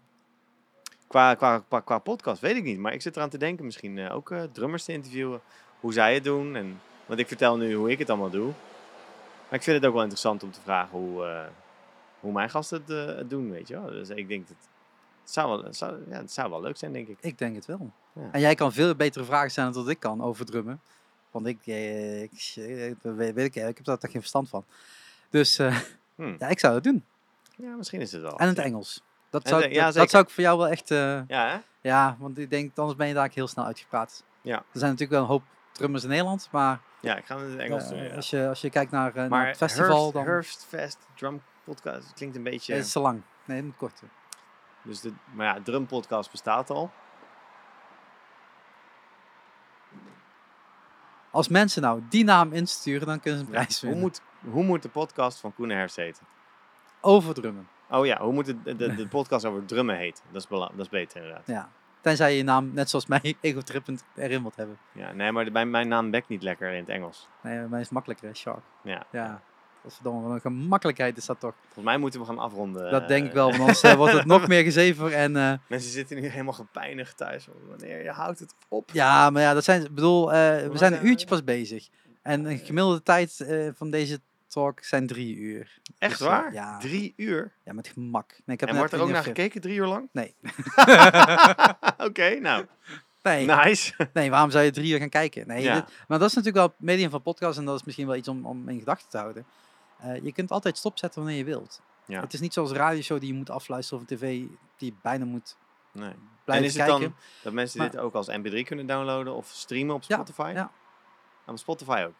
Qua, qua, qua, qua podcast weet ik niet. Maar ik zit eraan te denken misschien eh, ook eh, drummers te interviewen. Hoe zij het doen. En, want ik vertel nu hoe ik het allemaal doe. Maar ik vind het ook wel interessant om te vragen hoe, eh, hoe mijn gasten het, het doen, weet je wel. Dus ik denk dat het zou wel, het zou, ja, het zou wel leuk zijn, denk ik. Ik denk het wel. Ja. En jij kan veel betere vragen stellen dan dat ik kan over drummen. Want ik, ik, weet, ik, ik heb daar toch geen verstand van. Dus eh, Hm. ja, ik zou het doen. Ja, misschien is het wel. En het. Engels. Dat zou, ja, dat, zou ik voor jou wel echt... eh, Ja, hè? ja, want ik denk, anders ben je daar heel snel uitgepraat. Ja. Er zijn natuurlijk wel een hoop drummers in Nederland, maar Ja, ik ga het in het Engels eh, doen. ja. als, je, als je kijkt naar, eh, naar Maar het festival, dan Hurst Fest Drum Podcast klinkt een beetje... is het te lang. Nee, het moet korter. Dus de, maar ja, Drum Podcast bestaat al. Als mensen nou die naam insturen, dan kunnen ze een Ja, prijs hoe, winnen. moet, hoe moet de podcast van Koen en Herfst heten? Over drummen. Oh ja, hoe moet de, de, de podcast over drummen heten? Dat is, dat is beter inderdaad. Ja. Tenzij je je naam, net zoals mij, egotrippend erin wilt hebben. Ja, nee, maar mijn, naam bekt niet lekker in het Engels. Nee, bij mij is het makkelijker, hè, Shark. Ja. Ja. Dat is verdomme, wat een gemakkelijkheid is dat toch. Volgens mij moeten we gaan afronden. Dat eh. denk ik wel, want anders eh, wordt het nog meer gezever. En eh, Mensen zitten nu helemaal gepijnigd thuis. Wanneer je houdt het op. ja, maar ja, dat zijn, ik bedoel, we zijn een uurtje pas bezig. En een gemiddelde tijd van deze talk zijn drie uur. Echt Dus, eh, waar? ja. Drie uur? Ja, met gemak. Nee, ik heb En wordt er ook naar gekeken drie uur lang? Nee. Oké, nou. Nee, Nice. nee, waarom zou je drie uur gaan kijken? Nee, Ja. dit- maar dat is natuurlijk wel het medium van podcast en dat is misschien wel iets om, om in gedachten te houden. Eh, je kunt altijd stopzetten wanneer je wilt. Ja. Het is niet zoals een radioshow die je moet afluisteren of een tv die je bijna moet Nee. en is het kijken. dan dat mensen Maar- dit ook als mp3 kunnen downloaden of streamen op Ja, Spotify? ja. Ah, op Spotify ook?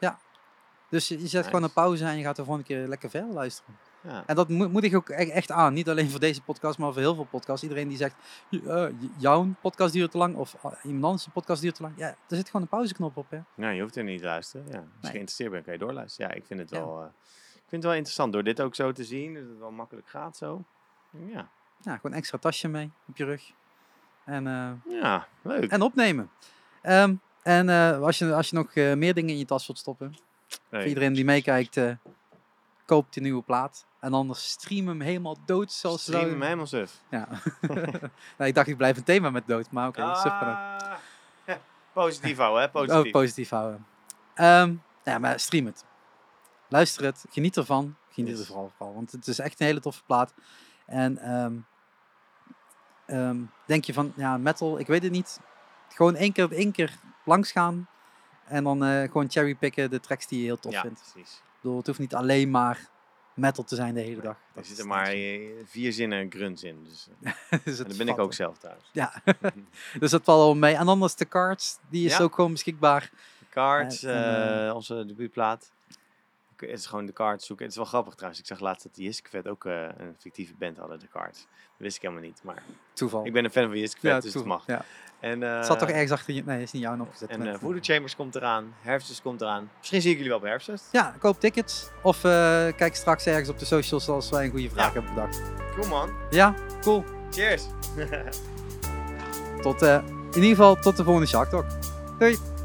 Dus je, je zet Nice. gewoon een pauze en je gaat er gewoon een keer lekker verder luisteren. Ja. En dat moet, moet ik ook e- echt aan. Niet alleen voor deze podcast, maar voor heel veel podcasts. Iedereen die zegt, "Ja, j- jouw podcast duurt te lang of ah, iemand anders podcast duurt te lang. Ja, er zit gewoon een pauzeknop op. Hè? Nou, je hoeft er niet te luisteren. Ja. Als je Nee. geïnteresseerd bent, kan je doorluisteren. Ja, ik vind het Ja. wel... eh, ik vind het wel interessant door dit ook zo te zien. Dat het wel makkelijk gaat zo. Ja, Ja, gewoon een extra tasje mee op je rug. En, eh, ja leuk. en opnemen. Ehm, en eh, als, je, als je nog eh, meer dingen in je tas wilt stoppen, Nee. voor iedereen die meekijkt, eh koop die nieuwe plaat. En anders stream hem helemaal dood. Zoals ze Stream hem zouden- helemaal suf. Ja. nou, ik dacht ik blijf een thema met dood, maar oké, suf. Ah. Positief houden, hè? Positief. Oh, positief houden. Ehm, ja, maar stream het. Luister het, geniet ervan. Geniet Yes. er vooral van, want het is echt een hele toffe plaat. En ehm, ehm, denk je van, ja, metal, ik weet het niet. Gewoon één keer, één keer langs gaan. En dan eh, gewoon cherrypicken de tracks die je heel tof ja, vindt. precies. Ik bedoel, het hoeft niet alleen maar metal te zijn de hele dag. Er zitten maar eh, vier zinnen en grunts in. Dus, Dus dat ben ik ook wel. zelf trouwens. Ja, dus dat valt al mee. En anders de cards, die is Ja. ook gewoon beschikbaar. Cards, onze debuutplaat. Het is gewoon de cards zoeken. Het is wel grappig trouwens. Ik zag laatst dat Jiskevet ook eh, een fictieve band hadden, de cards. Dat wist ik helemaal niet. Maar Toeval. ik ben een fan van Jiskevet, ja, dus het mag. Ja. En, eh, Het zat toch ergens achter je... Nee, is niet jou opgezet. En Nee. eh Voodoo Chambers komt eraan. Herfstjes komt eraan. Misschien zie ik jullie wel bij Herfstfest. Ja, koop tickets. Of kijk straks ergens op de socials als wij een goede vraag Ja. hebben bedacht. Cool man. Ja, cool. Cheers. Tot, in ieder geval tot de volgende Shark Talk. Doei.